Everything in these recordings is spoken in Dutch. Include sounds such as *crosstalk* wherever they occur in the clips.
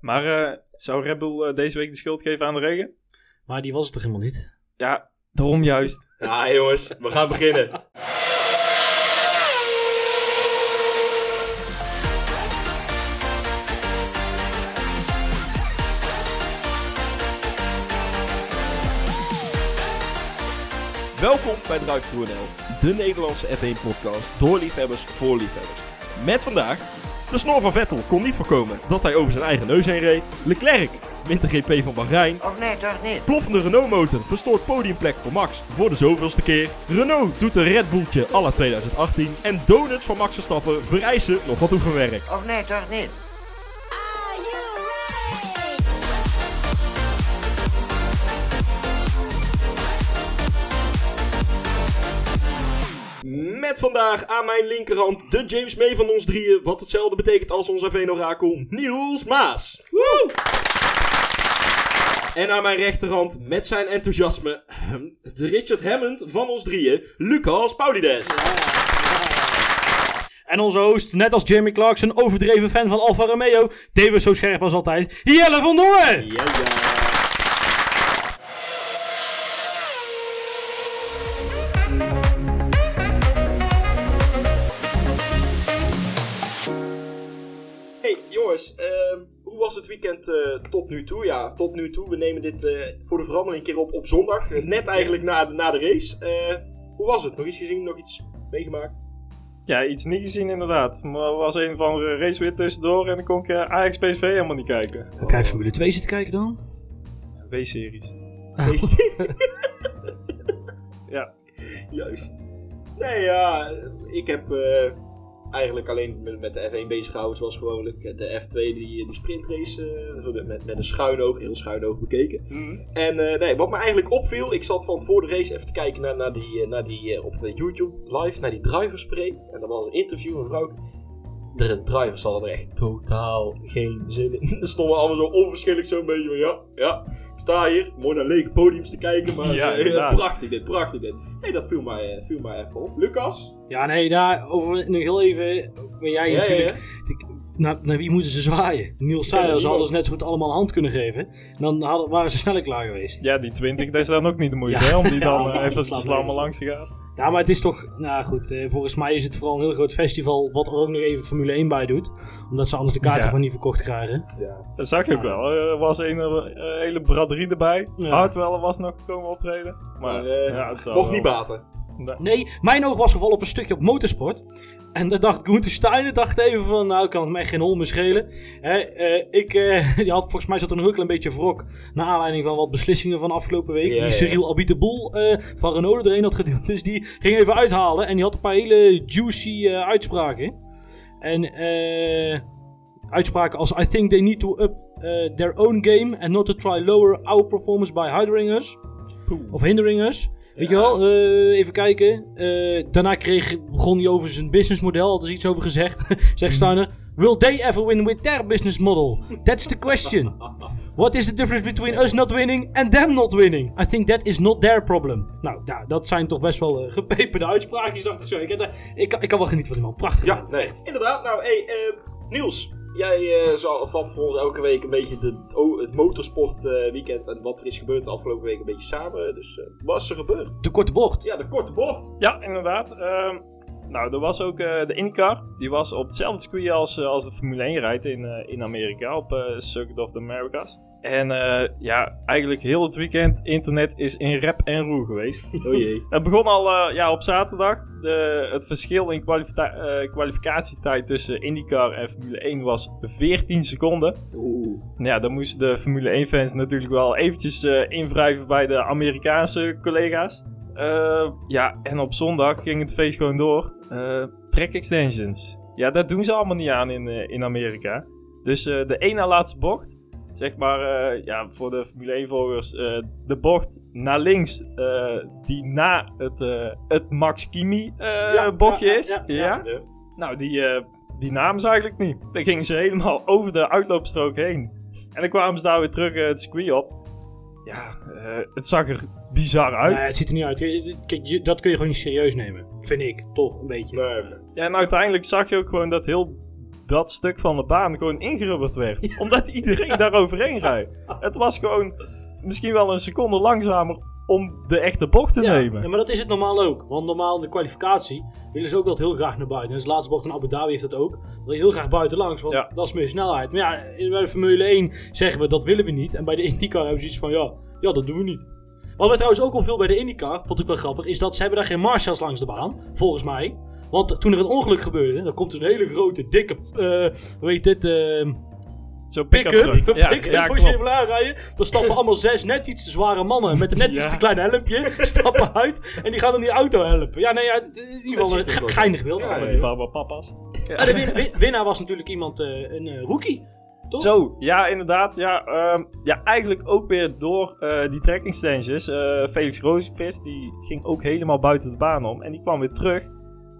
Maar eh, zou Red Bull eh, deze week de schuld geven aan de regen? Maar die was het toch helemaal niet? Ja, daarom juist. Ja, jongens, we gaan beginnen. Welkom bij Druip.nl, de Nederlandse F1-podcast door liefhebbers voor liefhebbers. Met vandaag, de snor van Vettel kon niet voorkomen dat hij over zijn eigen neus heen reed. Leclerc wint de GP van Bahrein. Och nee, toch niet? Ploffende Renault-motor verstoort podiumplek voor Max voor de zoveelste keer. Renault doet een Red Bulltje à la 2018. En donuts van Max Verstappen vereisen nog wat oefenwerk. Och nee, toch niet? Met vandaag aan mijn linkerhand de James May van ons drieën. Wat hetzelfde betekent als onze Veen-orakel Niels Maas. Woe! En aan mijn rechterhand met zijn enthousiasme de Richard Hammond van ons drieën, Lucas Paulides. En onze host, net als Jeremy Clarkson, overdreven fan van Alfa Romeo, tevens zo scherp als altijd, Jelle van Dongen! Ja, ja. Jongens, ehm, hoe was het weekend eh, tot nu toe? Ja, tot nu toe. We nemen dit eh, voor de verandering een keer op op zondag. eh, Net eigenlijk na, de- na de race. Eh, hoe was het? Nog iets gezien? Nog iets meegemaakt? Ja, iets niet gezien inderdaad. Maar er was een van de race weer tussendoor en dan kon ik Ajax PSV helemaal niet kijken. Heb jij Formule 2 zitten kijken dan? W-series. *laughs* Ja. Juist. Nee, ja, ik heb eh, eigenlijk alleen met, met de F1 bezig gehouden zoals gewoonlijk. De F2, die, die sprintrace, eh, met, met een schuin oog, heel schuin oog bekeken. En eh, nee, wat me eigenlijk opviel, ik zat van voor de race even te kijken naar, naar die, eh, naar die op YouTube live, naar die driverspreek. En dat was een interview, een vrouw. De drivers hadden er echt totaal geen zin in. *laughs* Er stonden allemaal zo onverschillig zo'n beetje van, ja, ja, sta hier, mooi naar lege podiums te kijken, maar *laughs* Ja, eh, prachtig dit, prachtig dit. Nee, dat viel mij, eh, viel mij even op. Lucas? Ja, nee, daar over nog heel even. Ben jij Ja, natuurlijk. ja. Naar, naar wie moeten ze zwaaien? Niels Ja, Seijer niemand. ze hadden ze net zo goed allemaal een hand kunnen geven. Dan hadden, waren ze sneller klaar geweest. Ja, die 20, dat is dan ook niet de moeite, Ja. hè? Om die dan *laughs* Ja, even allemaal nergens langs te gaan. Ja, maar het is toch. Nou goed, eh, volgens mij is het vooral een heel groot festival. Wat er ook nog even Formule 1 bij doet. Omdat ze anders de kaarten Ja. gewoon niet verkocht krijgen. Dat zag je ook wel. Er was een eh, hele braderie erbij. Ja. Hartwell was nog komen optreden. Maar, Maar eh, ja, het zal mocht wel. niet baten. Nee, mijn oog was gevallen op een stukje op motorsport. En daar dacht Gunther Steiner dacht even van, nou kan het echt geen hol meer schelen. Hè, eh, ik, eh, *laughs* die had, volgens mij zat er een heel klein beetje wrok. Naar aanleiding van wat beslissingen van afgelopen week. Ja, die ja. Cyril Abiteboul eh van Renault er een had gedeeld. Dus die ging even uithalen. En die had een paar hele juicy uitspraken. En uitspraken als I think they need to up their own game. And not to try lower our performance by hindering us. Of hindering us. Weet je wel, eh, even kijken. Eh, daarna kreeg, begon hij over zijn businessmodel, had er iets over gezegd. *laughs* Zegt Steiner, will they ever win with their business model? That's the question. *laughs* What is the difference between us not winning and them not winning? I think that is not their problem. Nou, ja, dat zijn toch best wel eh, *laughs* gepeperde uitspraakjes, dacht ik zo. Ik, heb ik, kan- ik kan wel genieten van die man. Prachtig. Ja, nee. Inderdaad. Nou, hey, eh, Niels. Jij eh, zal, vat voor ons elke week een beetje de, oh, het motorsport eh, weekend en wat er is gebeurd de afgelopen week een beetje samen. Dus eh, wat is er gebeurd? De korte bocht. Ja, de korte bocht. Ja, inderdaad. Ehm, nou, er was ook eh, de IndyCar. Die was op hetzelfde circuit als, als de Formule 1 rijdt in, eh, in Amerika. Op Circuit of the Americas. En eh, ja, eigenlijk heel het weekend internet is in rep en roer geweest. *laughs* Oh jee. Het begon al eh, ja, op zaterdag. De, het verschil in eh, kwalificatietijd tussen IndyCar en Formule 1 was 14 seconden. Oeh. Ja, dan moesten de Formule 1-fans natuurlijk wel eventjes invrijven bij de Amerikaanse collega's. Ja, en op zondag ging het feest gewoon door. Track extensions. Ja, dat doen ze allemaal niet aan in, in Amerika. Dus de na laatste bocht, zeg maar, eh, ja, voor de Formule 1-volgers, eh, de bocht naar links, eh, die na het, het Max Kimi bochtje ja, is. ja. Nou, die, die namen ze eigenlijk niet. Dan gingen ze helemaal *laughs* over de uitloopstrook heen. En dan kwamen ze daar weer terug het circuit op. Ja, het zag er bizar uit. Nee, het ziet er niet uit. Kijk, dat kun je gewoon niet serieus nemen. Vind ik, toch, een beetje. Nee. Ja, en uiteindelijk zag je ook gewoon dat heel dat stuk van de baan gewoon ingerubberd werd. *laughs* Omdat iedereen daar overheen rijdt. Het was gewoon misschien wel een seconde langzamer om de echte bocht te Ja, nemen. ja, maar dat is het normaal ook. Want normaal in de kwalificatie willen ze ook dat heel graag naar buiten. En het laatste bocht in Abu Dhabi heeft dat ook. Wil je heel graag buiten langs, want Ja. dat is meer snelheid. Maar ja, in- bij de Formule 1 zeggen we dat willen we niet. En bij de IndyCar hebben ze iets van ja, ja, dat doen we niet. Wat mij trouwens ook opviel bij de IndyCar, vond ik wel grappig, is dat ze hebben daar geen marshals langs de baan, volgens mij. Want toen er een ongeluk gebeurde, dan komt er een hele grote, dikke, eh hoe heet dit, eh Zo'n pick-up. pick-up truck. Ja, Ja, pick-up ja, voor je klopt. even aanrijden. Dan stappen *laughs* allemaal zes net iets te zware mannen met een net iets Ja. te klein helmpje. *laughs* Stappen uit en die gaan dan die auto helpen. Ja, nee, ja, het- in ieder geval een ge- geinig beeld. Ja, allemaal ja, weer. Baba papa's. Ah, de win- win- winnaar was natuurlijk iemand, eh, een eh, rookie. Toch? Zo, ja, inderdaad. Ja, ehm, ja eigenlijk ook weer door eh, die trekking stanges. Eh, Felix Roosvis, die ging ook helemaal buiten de baan om. En die kwam weer terug.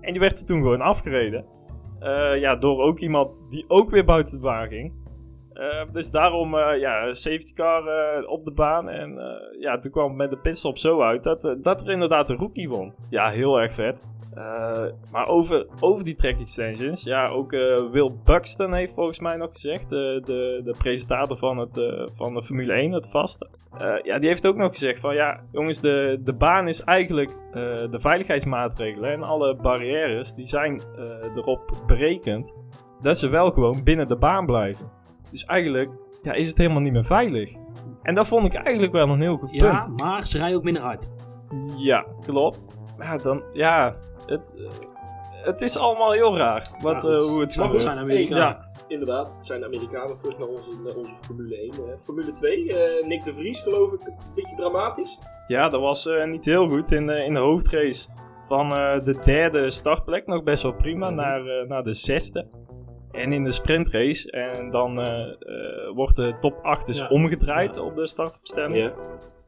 En die werd er toen gewoon afgereden. Eh, ja, door ook iemand die ook weer buiten de baan ging. Eh, dus daarom, eh, ja, safety car op de baan. En ja, toen kwam het met de pitstop zo uit dat, dat er inderdaad een rookie won. Ja, heel erg vet. Eh, maar over, over die track extensions, ja, ook eh, Will Buxton heeft volgens mij nog gezegd, eh, de, de presentator van, het, van de Formule 1, het vaste. Ja, die heeft ook nog gezegd van, ja, jongens, de, de baan is eigenlijk de veiligheidsmaatregelen en alle barrières, die zijn erop berekend dat ze wel gewoon binnen de baan blijven. Dus eigenlijk ja, is het helemaal niet meer veilig. En dat vond ik eigenlijk wel een heel goed punt. Ja, maar ze rijden ook minder hard. Ja, klopt. Maar ja, dan, ja, het, het is allemaal heel raar wat, Maar goed, eh, hoe het gebeurt. zijn Amerikanen. Ja, Inderdaad, het zijn de Amerikanen terug naar onze, naar onze Formule 1. eh. Formule 2, eh, Nick de Vries geloof ik, een beetje dramatisch. ja, dat was eh, niet heel goed in, de in de hoofdrace. Van eh, de derde startplek nog best wel prima naar, eh, naar de zesde. En in de sprintrace. En dan eh, eh, wordt de top 8 dus Ja. omgedraaid op de startopstelling. Ja.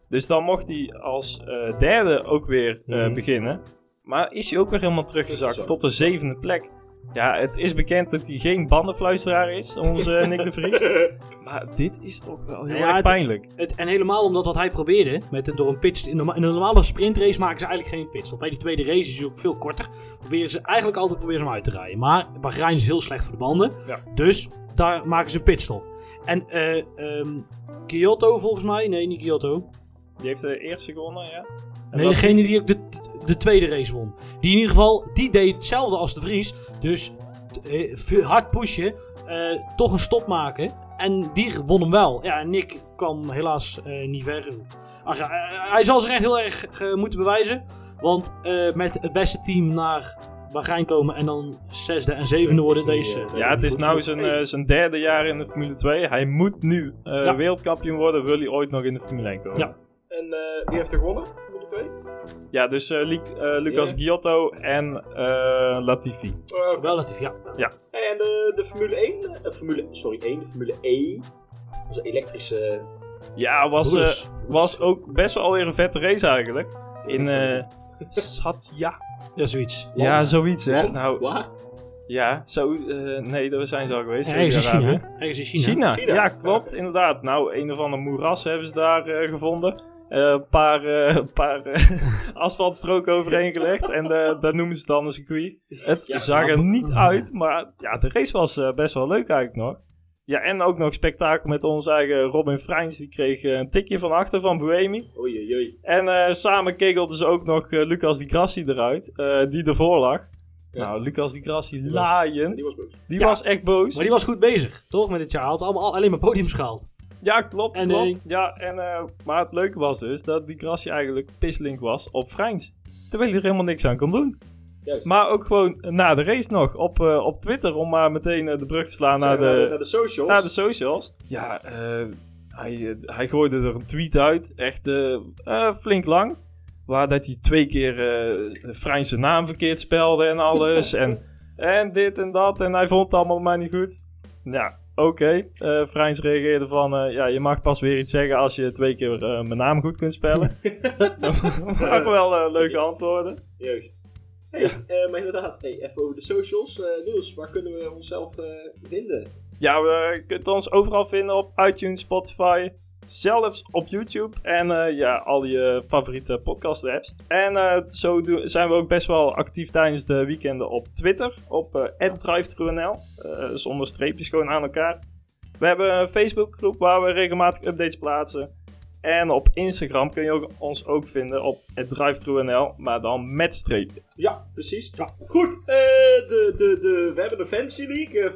Dus dan mocht hij als eh, derde ook weer eh, Mhm. beginnen. Maar is hij ook weer helemaal teruggezakt tot de zevende plek. Ja, het is bekend dat hij geen bandenfluisteraar is, onze *laughs* Nick de Vries. Maar dit is toch wel heel Ja, erg pijnlijk. Het, en helemaal omdat wat hij probeerde, met het door een pitst. In, een normale sprintrace maken ze eigenlijk geen pitstop. Bij die tweede race is hij ook veel korter. Proberen ze eigenlijk altijd proberen ze hem uit te rijden. Maar Bahrein is heel slecht voor de banden. Ja. Dus daar maken ze een pitstop. En eh ehm Kyoto volgens mij, nee niet Kyoto. Die heeft de eerste gewonnen, ja. En Nee, degene die ook de, de tweede race won. Die in ieder geval, die deed hetzelfde als de Vries. Dus eh, hard pushen, eh, toch een stop maken. En die won hem wel. Ja, en Nick kwam helaas eh, niet ver. Ach, ja, eh, hij zal zich echt heel erg eh, moeten bewijzen. Want eh, met het beste team naar Bahrein komen en dan zesde en zevende worden deze. Ja, het is nou zijn, Hey. eh, zijn derde jaar in de Formule 2. Hij moet nu eh, Ja. wereldkampioen worden, wil hij ooit nog in de Formule 1 komen. Ja. En eh, wie heeft er gewonnen? Formule 2? Ja, dus eh, eh, Lucas Ja. Giotto en eh, Latifi. Oh, oké. Relatief, ja. Hey, en de, de Formule 1, eh, Formule, sorry 1, de Formule E. Onze elektrische... Ja, was, eh, was ook best wel weer een vette race eigenlijk. In eh *laughs* Satya. Ja, zoiets. Ja, zoiets hè. Nou, waar? ja, zo, eh, nee, daar zijn ze al geweest. Ergens in. China. Ergens in China. China. China. ja, klopt, inderdaad. Nou, een of ander moeras hebben ze daar gevonden. Eh, Een paar, eh, paar eh, *laughs* asfaltstroken overheen gelegd. En eh, dat noemen ze dan een circuit. Het Ja, zag er niet uit, maar ja, de race was eh, best wel leuk eigenlijk nog. Ja, en ook nog spektakel met onze eigen Robin Freins. Die kreeg een tikje van achter van Buemi. Oei, oei, oei. En eh, samen kegelden ze ook nog Lucas Di Grassi eruit, eh, die ervoor lag. Ja. Nou, Lucas Di Grassi Die was- laaiend. Die was boos. Die Ja. was echt boos. Maar die was goed bezig, toch? Met dit jaar. Hij had allemaal, alleen maar podiums gehaald. Ja, klopt. En, klopt. eh, Ja, en, eh, maar het leuke was dus dat die Grassi eigenlijk pislink was op Freins. Terwijl hij er helemaal niks aan kon doen. Juist. Maar ook gewoon na de race nog op, eh, op Twitter om maar meteen de brug te slaan naar de, naar de socials. naar de socials. Ja, hij, hij gooide er een tweet uit. Echt flink lang. Waar dat hij twee keer zijn naam verkeerd spelde en alles. *laughs* en, en dit en dat. En hij vond het allemaal maar niet goed. Ja, oké. Eh Freins reageerde van... eh, ja, je mag pas weer iets zeggen als je twee keer eh, mijn naam goed kunt spellen. *laughs* *laughs* dat waren wel eh, leuke antwoorden. Juist. Hey, eh, maar inderdaad, hey, even over de socials. Eh Niels, waar kunnen we onszelf eh, vinden? Ja, we- kunt ons overal vinden op iTunes, Spotify, Zelfs op YouTube en eh, ja, al je favoriete podcast apps. En eh, zo zijn we ook best wel actief tijdens de weekenden op Twitter. Op eh, zonder streepjes gewoon aan elkaar. We hebben een Facebookgroep waar we regelmatig updates plaatsen. En op Instagram kun je ons ook vinden op @drive_nl, maar dan met streepjes. Ja, precies. Ja. Goed, de, de, de, we hebben de Fantasy League.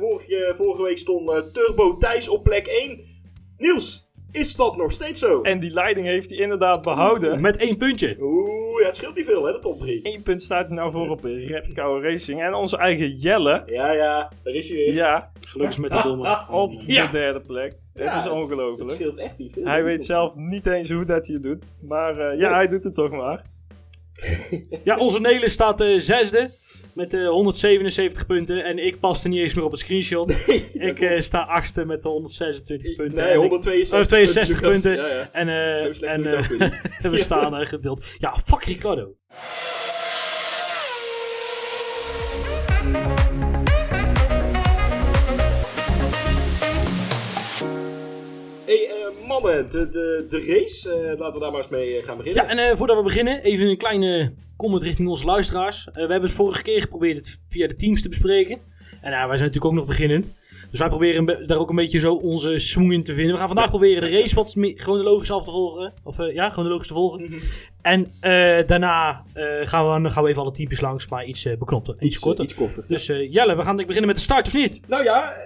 Vorige, week stond Turbo Thijs op plek 1. Niels, is dat nog steeds zo? En die leiding heeft hij inderdaad behouden. Met één puntje. Oeh, ja, het scheelt niet veel hè, de top 3. Eén punt staat hij nou voor op Red Racing. En onze eigen Jelle, Ja, ja, daar is hij weer. ja, Gelukkig met de *laughs* domme. op Ja. de derde plek. Ja, het is Het ongelooflijk. scheelt echt niet veel. Hij weet zelf niet eens hoe dat hij het doet. Maar eh, ja, hij doet het toch maar. Ja, onze Nelen staat eh, zesde. Met eh, 177 punten. En ik paste niet eens meer op een screenshot. *laughs* ik eh, sta achtste met de 126 punten. Nee, En ik- 162, Oh, 62 Lucas. punten. Ja, ja. En, eh, en *laughs* we staan gedeeld. Ja, fuck Ricardo. Mannen, de, de, de race, eh, laten we daar maar eens mee eh, gaan beginnen. Ja, en eh, voordat we beginnen, even een kleine comment richting onze luisteraars. We hebben het vorige keer geprobeerd het via de teams te bespreken. En wij zijn natuurlijk ook nog beginnend. Dus wij proberen daar ook een beetje zo onze swing in te vinden. We gaan vandaag proberen de race wat chronologisch af te volgen. Of ja, chronologisch te volgen. En eh, daarna gaan, we, gaan we even alle types langs, maar iets beknopter. Iets, korter. Iets korter. Dus Jelle, we gaan beginnen met de start of niet? Nou ja,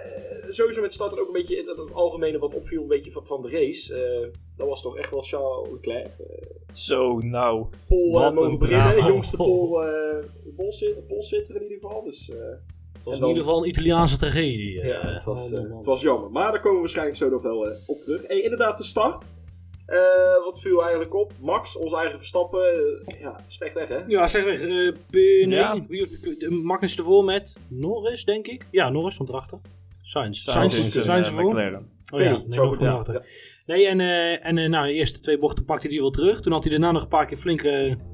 sowieso met start en ook een beetje het, het algemene wat opviel een beetje van, van de race. Eh, dat was toch echt wel Charles Leclerc. Eh Zo, nou. Pol Wat uh, een mogen beginnen, drama. jongste Pol, eh Polzit- Polzitter in ieder geval. Dus, eh, Het was in dan- ieder geval een Italiaanse tragedie. eh. ja, het was, eh, het was jammer. Maar daar komen we waarschijnlijk zo nog wel eh, op terug. Hey, inderdaad, de start. Eh, wat viel eigenlijk op? Max, onze eigen Verstappen, eh, ja, slecht weg hè? Ja, zeg weg. eh, b- nee, Ja. wie of- de- Magnus ervoor met Norris, denk ik. Ja, Norris stond erachter. Sainz. Sainz Sainz, eh. McLaren. Oh ja, nee, nog ja. Nee, en, eh, en eh, nou, de eerste twee bochten pakte hij wel terug. Toen had hij daarna nog een paar keer flink,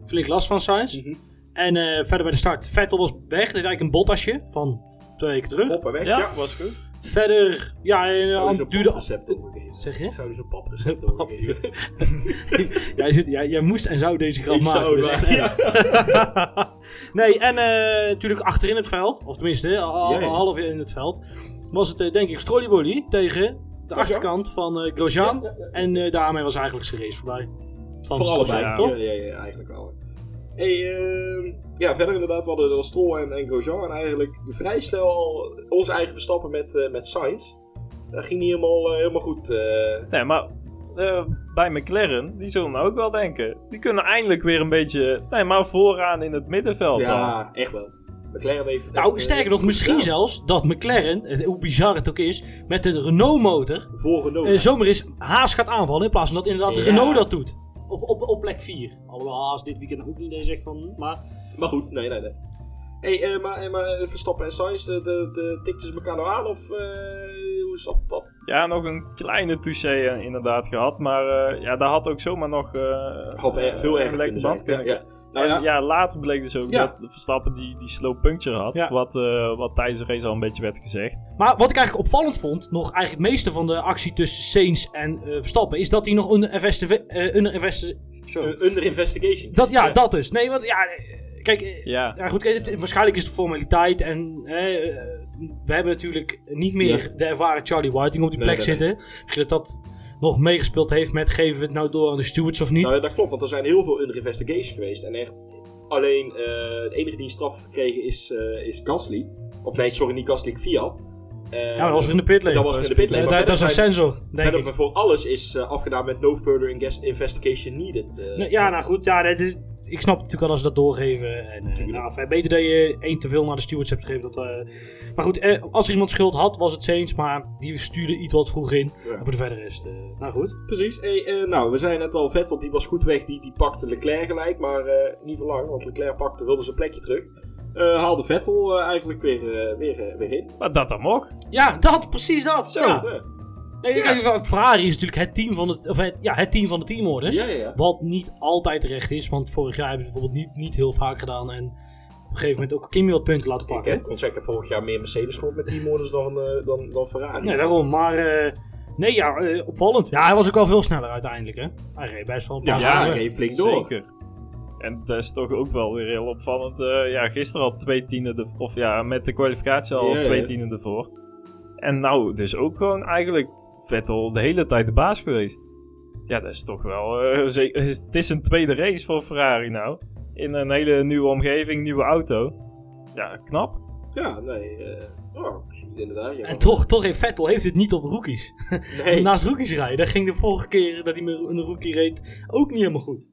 flink last van Sainz. Mhm. En eh, verder bij de start, Vettel was weg. Dat is eigenlijk een botasje van twee weken terug. En weg. Ja, Ja. was goed. Verder, ja, je zo'n duurde... paprecept overgeven? Zeg je? Zou je zo'n paprecept overgeven? *laughs* jij, zit, jij, jij moest en zou deze grap maken. zou dus echt *laughs* nee, en eh, natuurlijk achterin het veld, of tenminste al, half in het veld, was het eh, denk ik Strollibolly tegen de achterkant van eh Grosjean. Ja, ja, ja. En eh, daarmee was eigenlijk zijn race voorbij. Van Voor allebei, Grosjean, ja, toch? ja, ja, eigenlijk wel. Hey, ehm, ja, verder inderdaad, we hadden dan Stroll en, en Grosjean. En eigenlijk vrij snel al onze eigen Verstappen met, eh, met Sainz. Dat ging niet helemaal, helemaal goed. eh. Nee, maar eh, bij McLaren, die zullen nou ook wel denken. Die kunnen eindelijk weer een beetje, nee, maar vooraan in het middenveld dan. ja, echt wel. McLaren heeft het Nou, sterker nog, misschien gedaan. zelfs dat McLaren, hoe bizar het ook is, met de Renault-motor Voorgenomen. eh, zomaar eens Haas gaat aanvallen. In plaats van dat inderdaad Ja. Renault dat doet. Op, op, op plek 4. Alhoewel Haas dit weekend ook niet eens zegt van. Maar Maar goed, nee, nee, nee. Hey, eh, maar, eh, maar eh, Verstappen en Sainz, de, de, de, tikten ze elkaar nou aan? Of eh, hoe zat dat? Ja, nog een kleine touché eh, inderdaad gehad. Maar eh, ja, daar had ook zomaar nog eh, Had eh, veel een erger lekker kunnen band zijn. kunnen Ja, ja. Nou ja, ja, later bleek dus ook Ja. dat Verstappen die, die slow puncture had. Ja. Wat, eh, wat tijdens de race al een beetje werd gezegd. Maar wat ik eigenlijk opvallend vond, nog eigenlijk het meeste van de actie tussen Sainz en eh, Verstappen, is dat hij nog eh, under investi- zo. eh, under investigation. dat, ja, dat dus. Nee, want ja, kijk, Ja, ja, goed, kijk, het- waarschijnlijk is het formaliteit en eh, we hebben natuurlijk niet meer Ja. de ervaren Charlie Whiting op die Nee, plek nee, nee. zitten. Misschien dat dat nog meegespeeld heeft met geven we het nou door aan de stewards of niet. Nou ja, dat klopt, want er zijn heel veel under investigation geweest. En echt, alleen eh, de enige die een straf gekregen is, eh, is Gasly. Of nee, sorry, niet Gasly, Fiat. Eh, ja, dat was er in de pitlane. Dat was in de pitlane, Eh, maar dat, dat is een sensor, denk Verder ik. voor alles is eh, afgedaan met no further investigation needed. eh. Nee, Ja, nou goed, ja, dit- ik snap natuurlijk wel als ze dat doorgeven. En, eh, nou, fijn, beter dat je één te veel naar de stewards hebt gegeven. Dat, eh, maar goed, eh, als er iemand schuld had, was het Saints, maar die stuurde iets wat vroeg in. Ja. En voor de verdere rest, nou goed. Precies. Hey, eh, nou, we zijn net al Vettel, die was goed weg. Die, die pakte Leclerc gelijk, maar eh, niet voor lang. Want Leclerc pakte, wilde zijn plekje terug. Eh, haalde Vettel eigenlijk weer, weer, weer in. maar dat dan mocht. Ja, dat, precies dat. Zo. Ja. Ja, Nee, kijk, Ferrari is natuurlijk het team van, het, of het, ja, het team van de teamorders. ja, ja. ja. Wat niet altijd terecht is, want vorig jaar hebben ze het bijvoorbeeld niet, niet heel vaak gedaan. En op een gegeven moment ook Kimi wat punten laten Ik pakken. ik heb vorig jaar meer Mercedes gehad met teamorders dan, eh, dan, dan Ferrari. Nee, daarom. Maar eh, Nee, ja, eh, opvallend. Ja, hij was ook wel veel sneller uiteindelijk, hè. Hij reed best wel een paar Ja, hij reed flink door. Zeker. En dat is toch ook wel weer heel opvallend. eh, ja, gisteren al twee tienden, de, of ja, met de kwalificatie al Ja, twee ja. tienden ervoor. En nou, dus ook gewoon eigenlijk Vettel de hele tijd de baas geweest. Ja, dat is toch wel... eh, het is een tweede race voor Ferrari nou. In een hele nieuwe omgeving, nieuwe auto. Ja, knap. Ja, nee. eh oh, inderdaad. Ja, En toch, toch heeft Vettel heeft het niet op rookies. *laughs* Nee. Naast rookies rijden, dat ging de vorige keer dat hij met een rookie reed ook niet helemaal goed.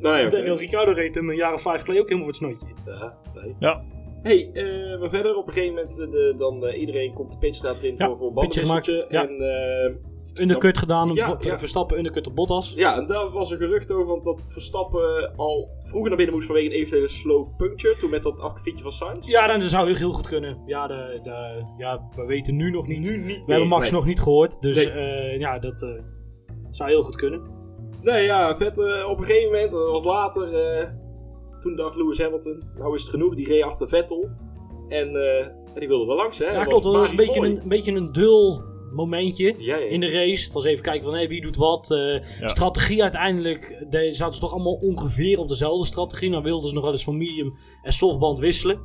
nee. Daniel Ricciardo reed hem een jaar of vijf geleden ook helemaal voor het snotje. Ja, nee. Ja. Hey, eh, maar verder op een gegeven moment, eh, de, dan eh, iedereen komt de pitstraat in Ja, voor, voor ja. En eh, Undercut gedaan, Ja, ja. Verstappen undercut op Bottas. ja, en daar was een gerucht over, want dat Verstappen al vroeger naar binnen moest vanwege een eventuele slow puncture. Toen met dat akkefietje van Sainz. Ja, dan zou heel, heel goed kunnen. Ja, de, de, ja, we weten nu nog niet. Nu niet we hebben Max nee. nog niet gehoord, dus Nee. ja, dat zou heel goed kunnen. Nee, ja, vet. op een gegeven moment, wat later, toen dacht Lewis Hamilton, nou is het genoeg, die reed achter Vettel. En eh, die wilde er langs, hè. Ja, Dat klopt. Dat was een beetje een, een beetje een dul momentje Ja, ja. in de race. Het was even kijken van hey, wie doet wat. Eh, Strategie uiteindelijk de, zaten ze toch allemaal ongeveer op dezelfde strategie. Dan wilden ze nog wel eens van medium en softband wisselen.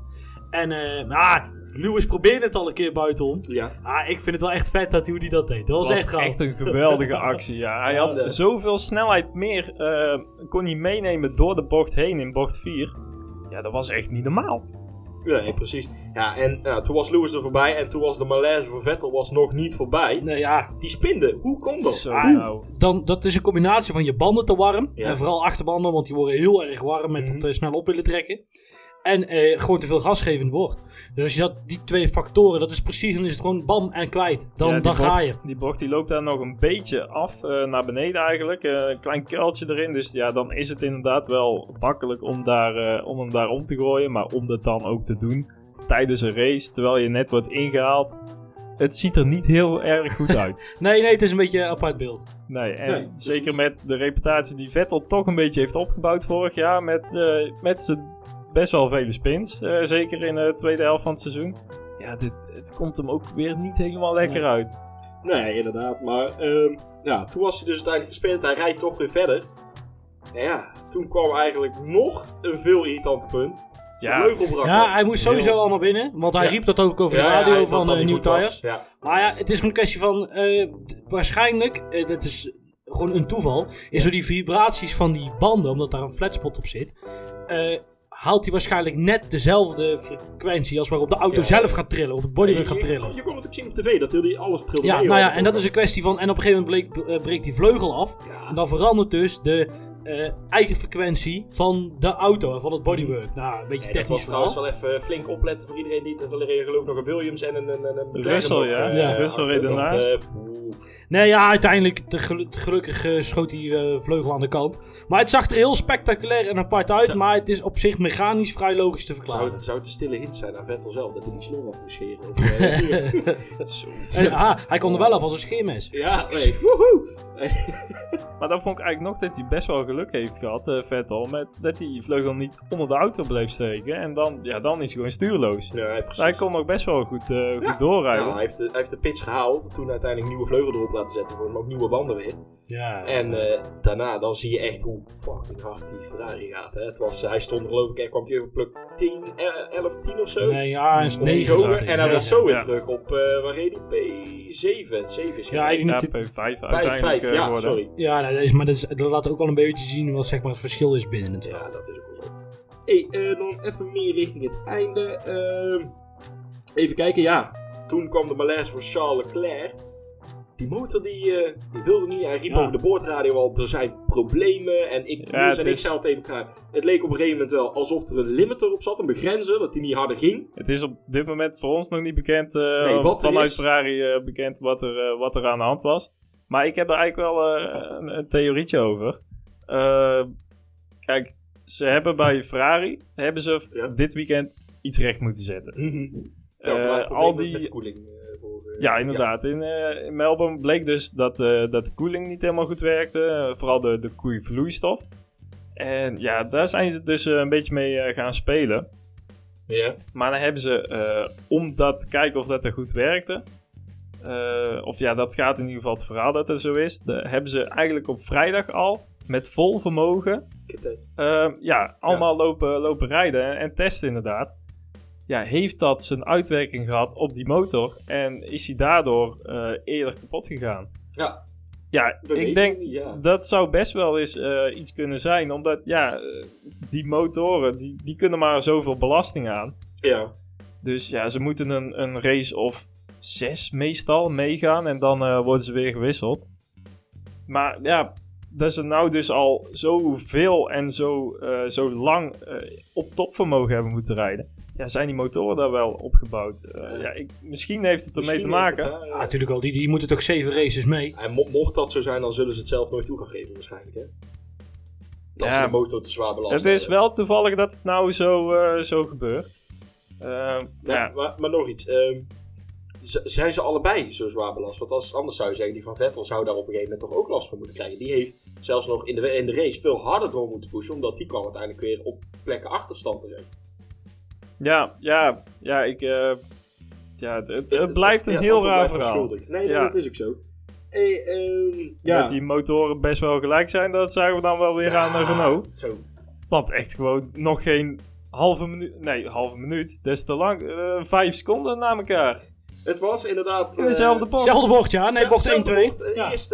En eh ah, Lewis probeerde het al een keer buitenom. Ja. Ah, ik vind het wel echt vet dat hoe hij dat deed. Dat was, was echt gaaf. echt een geweldige *laughs* actie. Ja. Hij Ja, had de- zoveel snelheid meer. eh, kon hij meenemen door de bocht heen in bocht 4. Ja, dat was echt niet normaal. Nee, precies. Ja, en ja, toen was Lewis er voorbij en toen was de malaise voor Vettel was nog niet voorbij. Nee, ja, Die spinde, hoe kon dat? Zo nou. dan, dat is een combinatie van je banden te warm. Ja. En vooral achterbanden, want die worden heel erg warm met Mhm. het eh, snel op willen trekken. En eh, gewoon te veel gas geven in de bocht. Dus als je dat, die twee factoren, dat is precies, dan is het gewoon bam en kwijt. Dan, Ja, dan ga je. Die bocht die loopt daar nog een beetje af eh, naar beneden eigenlijk. Eh, een klein kuiltje erin. Dus ja, dan is het inderdaad wel makkelijk om, daar, eh, om hem daar om te gooien. Maar om dat dan ook te doen tijdens een race, terwijl je net wordt ingehaald. Het ziet er niet heel erg goed *laughs* uit. Nee, nee, het is een beetje een apart beeld. Nee, en Nee, zeker met de reputatie die Vettel toch een beetje heeft opgebouwd vorig jaar. Met, eh, met zijn best wel vele spins. eh, zeker in de tweede helft van het seizoen. Ja, dit, het komt hem ook weer niet helemaal lekker uit. Nee, inderdaad. Maar ehm, ja, toen was hij dus uiteindelijk gespeeld. Hij rijdt toch weer verder. En ja, toen kwam eigenlijk nog een veel irritante punt. Ja. Ja, hij moest sowieso Heel- al naar binnen. Want hij Ja. riep dat ook over de radio van uh, New. Tires. Ja. Maar ja, het is gewoon een kwestie van... eh, waarschijnlijk, eh, dat is gewoon een toeval... is door die vibraties van die banden, omdat daar een flatspot op zit... haalt hij waarschijnlijk net dezelfde frequentie... als waarop de auto Ja. zelf gaat trillen, op het bodywork je, gaat je, trillen. kon- je kon het ook zien op tv, dat hij alles trilde Ja, mee, nou ja, en dat is een kwestie van... En op een gegeven moment bleek, eh, breekt die vleugel af. En dan verandert dus de eh, eigen frequentie van de auto en van het bodywork. Nou, een beetje Nee, dat was technisch verhaal. trouwens wel even flink opletten voor iedereen die... Er geloof ik nog een Williams en een... een, een Russell, ja. eh, Ja. Russell achter. reed Dat, ernaast. eh, oeh. Nee, ja, uiteindelijk, de gelu- gelukkig eh, schoot die eh, vleugel aan de kant. Maar het zag er heel spectaculair en apart uit, Zo. maar het is op zich mechanisch vrij logisch te verklaren. zou, zou het een stille hint zijn aan Vettel zelf, dat hij die snor af moest scheren? Of, eh, *laughs* Zo. En, ah, hij kon er wel af als een scheermes. Ja, nee. Woehoe! Maar dan vond ik eigenlijk nog dat hij best wel geluk heeft gehad, eh, Vettel. Met dat die vleugel niet onder de auto bleef steken. En dan, ja, dan is hij gewoon stuurloos. Ja, precies. Hij kon nog best wel goed, eh, goed Ja. doorrijden. Nou, hij, heeft de, hij heeft de pitch gehaald, toen uiteindelijk nieuwe vleugel erop laten zetten, volgens mij ook nieuwe banden weer. Ja. En eh, daarna, dan zie je echt hoe fucking hard die Ferrari gaat. Hè. Het was, hij stond er geloof ik, hij kwam hij over pluk 10, eh, 11, 10 of zo. Nee, ja, hij is Of iets 9. hoger. dacht ik. En hij Ja. was zo weer Ja. terug op, eh waar reed hij? P7. 7 is hij. Ja, Ja, Ja, niet- P5 5, uiteindelijk 5, eh, ja, geworden. sorry. Ja, nee, maar dat, is, dat laat ook wel een beetje zien wat zeg maar, het verschil is binnen het veld. Ja, dat is ook wel zo. hey, eh, dan even meer richting het einde. Ehm, even kijken, ja. Toen kwam de malaise voor Charles Leclerc. Die motor die, eh, die wilde niet. Hij riep Ja. over de boordradio al, er zijn problemen. En ik, Ja, het en ik is- tegen elkaar. Het leek op een gegeven moment wel alsof er een limiter op zat, een begrenzer, dat hij niet harder ging. Het is op dit moment voor ons nog niet bekend, eh, Nee, wat vanuit is. Ferrari bekend wat er, wat er aan de hand was. Maar ik heb er eigenlijk wel een, een theorietje over. Eh, kijk, ze hebben bij Ferrari hebben ze Ja. dit weekend iets recht moeten zetten. Er Eh, al die, met de koeling. eh, voor, ja, inderdaad. In, in Melbourne bleek dus dat, dat de koeling niet helemaal goed werkte. vooral de, de koeivloeistof. En ja, daar zijn ze dus een beetje mee gaan spelen. Ja. Maar dan hebben ze, om dat te kijken of dat er goed werkte, of ja, dat gaat in ieder geval het verhaal dat het zo is. De, hebben ze eigenlijk op vrijdag al met vol vermogen Ik heb het. eh, ja, allemaal Lopen, lopen rijden en, en testen inderdaad. Ja, heeft dat zijn uitwerking gehad op die motor en is hij daardoor eh, eerder kapot gegaan? Ja, Ja, dat ik denk niet, ja. dat zou best wel eens eh, iets kunnen zijn, omdat ja, eh, die motoren die, die kunnen maar zoveel belasting aan. Ja. Dus ja, ze moeten een, een race of zes meestal meegaan en dan worden ze weer gewisseld. Maar ja, dat ze nou dus al zoveel en zo, eh, zo lang eh, op topvermogen hebben moeten rijden. Ja, zijn die motoren daar wel opgebouwd? Eh, ja, ik, misschien heeft het ermee te maken. het, hè, Ja, natuurlijk al. Die, die moeten toch zeven races mee. En mo- mocht dat zo zijn, dan zullen ze het zelf nooit toe gaan geven waarschijnlijk, hè? Dat Ja. ze de motor te zwaar belast het is hebben. wel toevallig dat het nou zo, eh, zo gebeurt. Ja, ja, maar, maar nog iets. Zijn ze allebei zo zwaar belast? Want als, anders zou je zeggen, die van Vettel zou daar op een gegeven moment toch ook last van moeten krijgen. Die heeft zelfs nog in de, in de race veel harder door moeten pushen, omdat die kwam uiteindelijk weer op plekken achterstand terecht. ja, ja, ja, ik, eh, ja het, het, het blijft een Ja, heel raar verhaal. Nee, nee, Ja. dat is ook zo. Hey, ehm, ja. Dat die motoren best wel gelijk zijn, dat zagen we dan wel weer aan de Renault. Zo. Want echt gewoon nog geen halve minuut, nee, halve minuut, is te lang, eh, vijf seconden na elkaar. Het was inderdaad... In dezelfde eh, bocht. Zelfde bocht, ja. Nee, bocht zelfde 1-2. bocht. Eh, Ja. Eerst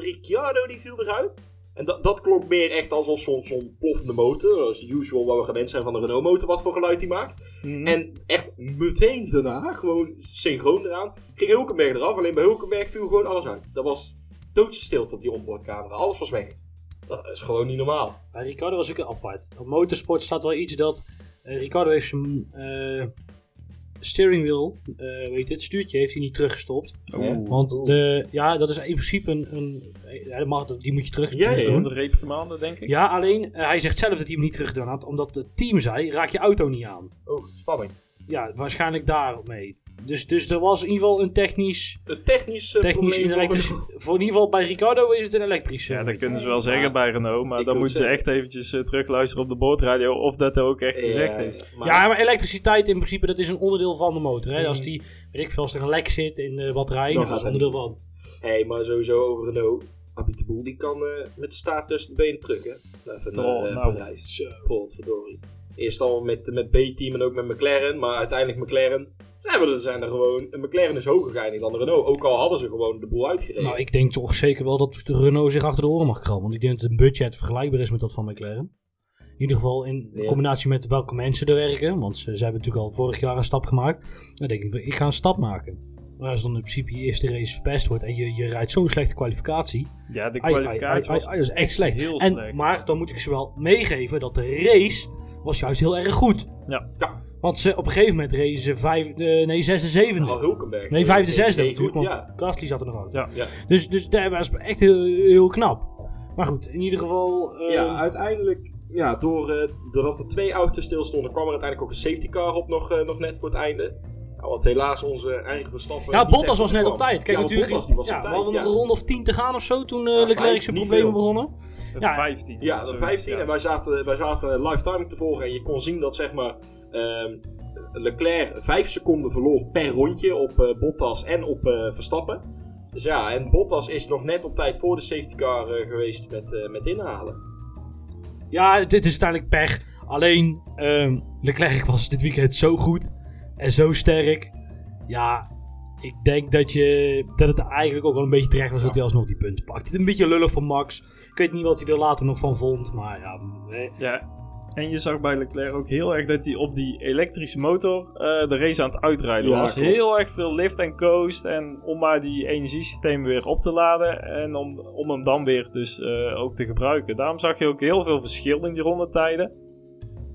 Ricciardo die viel eruit. En dat, dat klonk meer echt alsof zo'n zo'n ploffende motor, zoals usual waar we gewend zijn van de Renault motor, wat voor geluid die maakt. Mhm. En echt meteen daarna, gewoon synchroon eraan, ging Hulkenberg eraf. Alleen bij Hulkenberg viel gewoon alles uit. Dat was doodse stilte op die onboardcamera. Alles was weg. Dat is gewoon niet normaal. Ricardo was ook een apart. Op motorsport staat wel iets dat... eh, Ricardo heeft zijn eh, steering wheel, eh weet je, het stuurtje, heeft hij niet teruggestopt. Want de, ja, dat is in principe een... een ja, dat mag, die moet je terug Ja, de reprimande, denk ik. Ja, alleen eh, hij zegt zelf dat hij hem niet teruggedaan had, omdat het team zei, raak je auto niet aan. Oh, spanning. Ja, waarschijnlijk daarop mee. Dus, dus er was in ieder geval een technisch, Het technisch, technisch probleem een elektrisch, Renault. voor in ieder geval bij Ricardo is het een elektrische. Ja, dat kunnen ze wel Ja. zeggen bij Renault, maar Ik dan moeten ze echt eventjes eh, terugluisteren op de boordradio of dat er ook echt gezegd Ja, is. maar- Ja, maar elektriciteit in principe, dat is een onderdeel van de motor. Hè? Mhm. Als die, weet ik veel, als er een lek zit in de batterij, Dan dan is dat het onderdeel van. Hé, maar sowieso over Renault. De Boel die kan eh, met de staart tussen de benen terug, hè? Even naar Oh, eh, nou. Parijs. Potverdorie. Eerst al met, met B-team en ook met McLaren, maar uiteindelijk McLaren. Ze hebben er, zijn er gewoon. Een McLaren is hoger geëindigd dan de Renault. Ook al hadden ze gewoon de boel uitgereden. Nou, ik denk toch zeker wel dat de Renault zich achter de oren mag krabben. Want ik denk dat het budget vergelijkbaar is met dat van McLaren. In ieder geval in Ja. combinatie met welke mensen er werken. Want ze, ze hebben natuurlijk al vorig jaar een stap gemaakt. Dan denk ik, ik ga een stap maken. Maar als dan in principe je eerste race verpest wordt en je, je rijdt zo'n slechte kwalificatie. Ja, de Ai, ai, ai, kwalificatie ai, was ai, dat is echt slecht. heel en, slecht. Maar dan moet ik ze wel meegeven dat de race was juist heel erg goed. Ja. Ja. Want ze, op een gegeven moment racen ze vijf, eh, nee, zesde, zevende. Nou, Hulkenberg. Nee, vijfde, zesde natuurlijk, goed, want ja. Gasly zat er nog aan. Ja. Ja. Dus, dus dat was echt heel, heel knap. Maar goed, in ieder geval... eh, ja, uiteindelijk, ja, door, eh, doordat er twee auto's stilstonden, kwam er uiteindelijk ook een safety car op nog, eh, nog net voor het einde. Ja, want helaas onze eigen Verstappen... ja, Bottas was net op tijd. Kijk, ja, natuurlijk. Bottas die was ja, op we tijd, hadden nog een ronde of tien te gaan of zo toen eh Ja, Leclerc zijn problemen begonnen. Ja. 15. Ja, de zoiets, 15. ja. En wij zaten, wij zaten live timing te volgen. En je kon zien dat zeg maar Leclerc 5 seconden verloor per rondje op eh, Bottas en op eh, Verstappen. Dus ja, en Bottas is nog net op tijd voor de safety car eh, geweest met, eh, met inhalen. Ja, dit is uiteindelijk pech. Alleen, ehm, Leclerc *laughs* was dit weekend zo goed en zo sterk. Ja, ik denk dat, je, dat het eigenlijk ook wel een beetje terecht was dat hij alsnog die punten pakt. Het is een beetje lullig van Max. Ik weet niet wat hij er later nog van vond, maar ja... nee. Ja, en je zag bij Leclerc ook heel erg dat hij op die elektrische motor eh, de race aan het uitrijden Ja, was. klopt. Heel erg veel lift en coast en om maar die energiesysteem weer op te laden en om, om hem dan weer dus eh, ook te gebruiken. Daarom zag je ook heel veel verschil in die rondetijden.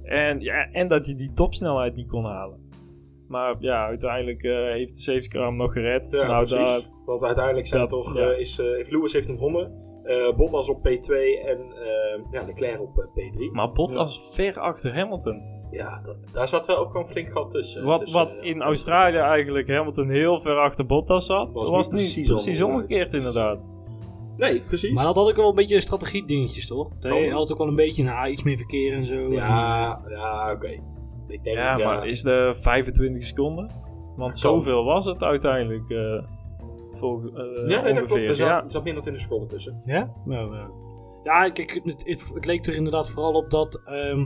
En, ja, en dat hij die topsnelheid niet kon halen. Maar ja, uiteindelijk eh, heeft de safety car hem nog gered. Ja, nou, precies. daar, Want uiteindelijk zijn dat- toch, ja. is, heeft Lewis heeft hem gewonnen. Eh, Bottas op P2 en eh, ja, Leclerc op eh, P3. maar Bottas ver achter Hamilton. Ja, dat, daar zat wel ook wel een flink gat tussen. Wat, tussen, wat in Australië eigenlijk Hamilton heel ver achter Bottas zat, Was was, niet nu precies omgekeerd inderdaad. Nee, precies. Maar dat had ook wel een beetje strategie dingetjes, toch? Dat je Oh. had ook wel een beetje nou, iets meer verkeer en zo. Ja, ja oké. Ik denk, Ja, ja, maar is de 25 seconden? Want zoveel was het uiteindelijk. eh. Volg, eh, Ja, nee, dat klopt. ongeveer. Er zat, ja. er zat minder dan 20 seconden tussen. Ja? Nou, eh, ja, kijk, het, het, het leek er inderdaad vooral op dat ehm,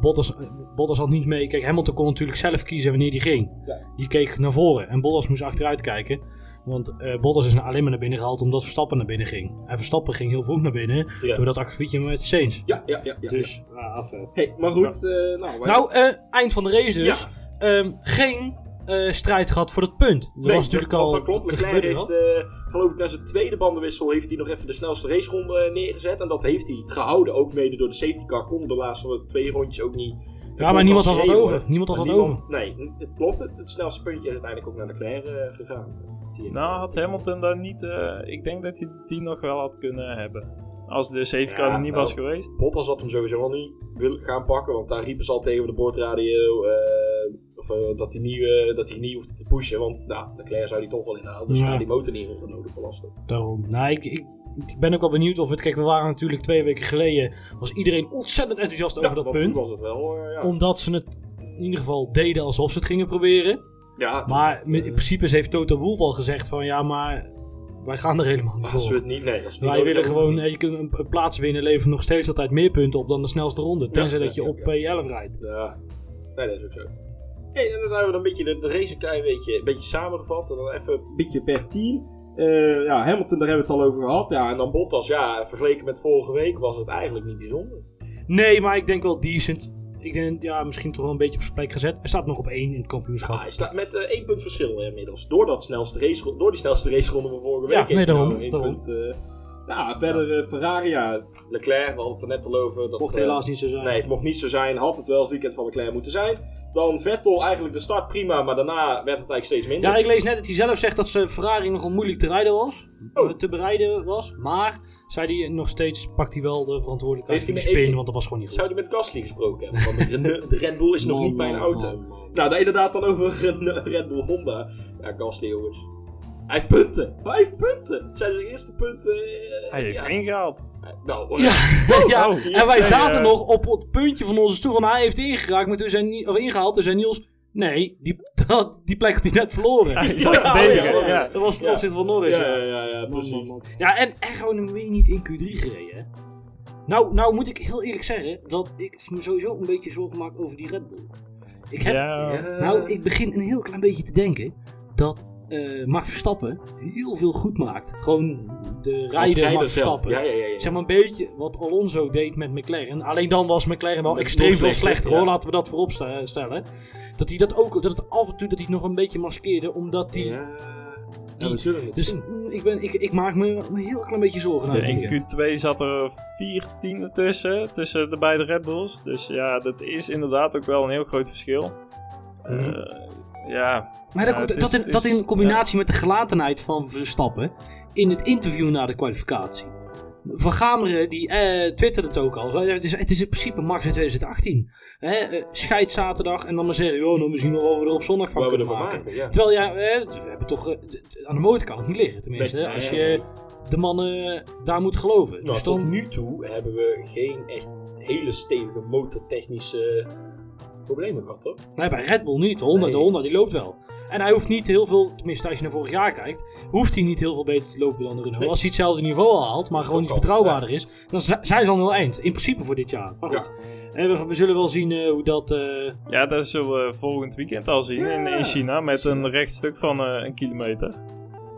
Bottas, Bottas had niet mee. Kijk, Hamilton kon natuurlijk zelf kiezen wanneer die ging. Ja. Die keek naar voren en Bottas moest achteruit kijken. Want eh Bottas is alleen maar naar binnen gehaald omdat Verstappen naar binnen ging. En Verstappen ging heel vroeg naar binnen Ja. door dat akkefietje met Sainz. Ja, ja, ja. ja. Dus, ja, af. Hey, maar goed. eh, nou, wij- Nou, eh, eind van de race dus. Ehm, geen eh, strijd gehad voor dat punt. Dat Nee, was natuurlijk dat, al... dat klopt. dat Leclerc gebeurde heeft, eh, geloof ik, na zijn tweede bandenwissel heeft hij nog even de snelste raceronde eh, neergezet. En dat heeft hij gehouden. Ook mede door de safety car. Kon de laatste twee rondjes ook niet. Ja, maar niemand had wat over. Niemand had niemand- over. Nee, het klopt. Het, het snelste puntje is uiteindelijk ook naar Leclerc eh, gegaan. Nou, had Hamilton daar niet... eh, ik denk dat hij die nog wel had kunnen hebben. Als de safety car Ja, er niet nou, was geweest. Bottas had hem sowieso al niet willen gaan pakken. Want daar riepen ze al tegen de boordradio. eh, of, eh, dat, hij niet, eh, dat hij niet hoefde te pushen. Want nou, Leclerc zou die toch wel inhalen. Dus Ja. ga je die motor niet nodig belasten. Daarom. Nou, ik, ik, ik ben ook wel benieuwd of het... Kijk, we waren natuurlijk twee weken geleden... was iedereen ontzettend enthousiast over dat want punt. was het wel. eh, ja. Omdat ze het in ieder geval deden alsof ze het gingen proberen. ja, Maar in principe heeft Toto Wolff al gezegd van... Ja, maar wij gaan er helemaal niet Als we voor. het niet, nee, als we het Wij willen gewoon... Je kunt een, een plaats winnen levert nog steeds altijd meer punten op dan de snelste ronde. Tenzij ja, dat je ja, op ja. P11 rijdt. Ja, nee, dat is ook zo. Hey, en dan hebben we dan een beetje de, de race een klein beetje, een beetje samengevat. En dan even een beetje per team. Eh, ja, Hamilton, daar hebben we het al over gehad. Ja, en dan Bottas, ja, vergeleken met vorige week was het eigenlijk niet bijzonder. Nee, maar ik denk wel decent. Ik denk, ja, misschien toch wel een beetje op zijn plek gezet. Hij staat nog op één in het kampioenschap. Ja, hij staat met eh, één punt verschil inmiddels. Door, dat snelste race, door die snelste raceronde van vorige week. Ja, nee, daarom, nou één daarom. punt. nou, verder Ferrari, ja. Leclerc, we hadden het er net al over. Dat, Mocht helaas niet zo zijn. Nee, het mocht niet zo zijn. Had het wel het weekend van Leclerc moeten zijn. Dan Vettel, eigenlijk de start prima, maar daarna werd het eigenlijk steeds minder. Ja, ik lees net dat hij zelf zegt dat zijn Ferrari nogal moeilijk te rijden was. Oh. eh, Te bereiden was. Maar, zei hij, nog steeds pakt hij wel de verantwoordelijkheid Heeft voor de heeft spin, want dat was gewoon niet goed. Zou hij met Gasly gesproken hebben? Want de, Red Bull is nog Man, niet bij een auto. man, man. Nou, dan inderdaad dan over een eh, *laughs* Red Bull Honda. Ja, Gasly jongens. Hij heeft punten. Hij heeft punten. Het zijn zijn eerste punten. eh, Hij heeft ja. ingehaald. Nou, *laughs* Ja, ja. oh. en wij Ja, zaten ja. nog op het puntje van onze stoel van hij heeft ingeraakt, maar toen zijn of ingehaald, toen zei Niels, nee, die, *laughs* dat, die plek had hij net verloren. Hij verdedigen, ja. Dat was de Ja. opzicht van Norris. Ja, ja. ja, ja, ja, Man, precies. man, man. Ja, en, en gewoon weer niet in Q3 gereden. hè. Nou, nou moet ik heel eerlijk zeggen dat ik me sowieso een beetje zorgen maak over die Red Bull. Ik heb, Ja, Ja. Nou, ik begin een heel klein beetje te denken dat eh Max Verstappen heel veel goed maakt. Gewoon de rijder Max zelf. Verstappen. Ja, ja, ja. ja. Zeg maar een beetje wat Alonso deed met McLaren. Alleen dan was McLaren wel extreem veel slechter, hoor. Laten we dat voorop stellen. Dat hij dat ook, dat het af en toe dat hij nog een beetje maskeerde. Omdat hij... Ja. Ja, we zullen het Dus zien. mm, ik, ben, ik, ik maak me een heel klein beetje zorgen het in weekend. Q2 zat er vier tienden tussen, tussen de beide Red Bulls. Dus ja, dat is inderdaad ook wel een heel groot verschil. Mhm. Eh, ja, Maar dat, Ja, dat, is- in, dat is- in combinatie met de gelatenheid van Verstappen in het interview na de kwalificatie. Van Gameren die eh, twitterde het ook al. Het is, het is in principe Max in 2018. Hè, eh, scheid zaterdag en dan maar zeggen, dan zien we wel wat we er op zondag van kunnen maken. maken, ja. Terwijl ja, eh, we hebben toch, eh, aan de motor kan het niet liggen. Tenminste, als je de mannen daar moet geloven. Nou, dus tot dan, nu toe hebben we geen echt hele stevige motortechnische problemen gehad, hoor. nee, bij Red Bull niet. De Honda, Nee. de Honda die loopt wel. En hij hoeft niet heel veel, tenminste als je naar vorig jaar kijkt, hoeft hij niet heel veel beter te lopen dan de Renault. Nee. Als hij hetzelfde niveau al haalt, maar gewoon iets betrouwbaarder is, dan zijn ze al heel eind. In principe voor dit jaar. Maar goed, Eh, we, we zullen wel zien eh, hoe dat... eh, ja, dat zullen we volgend weekend al zien in, in China met een rechtstuk van eh, een kilometer.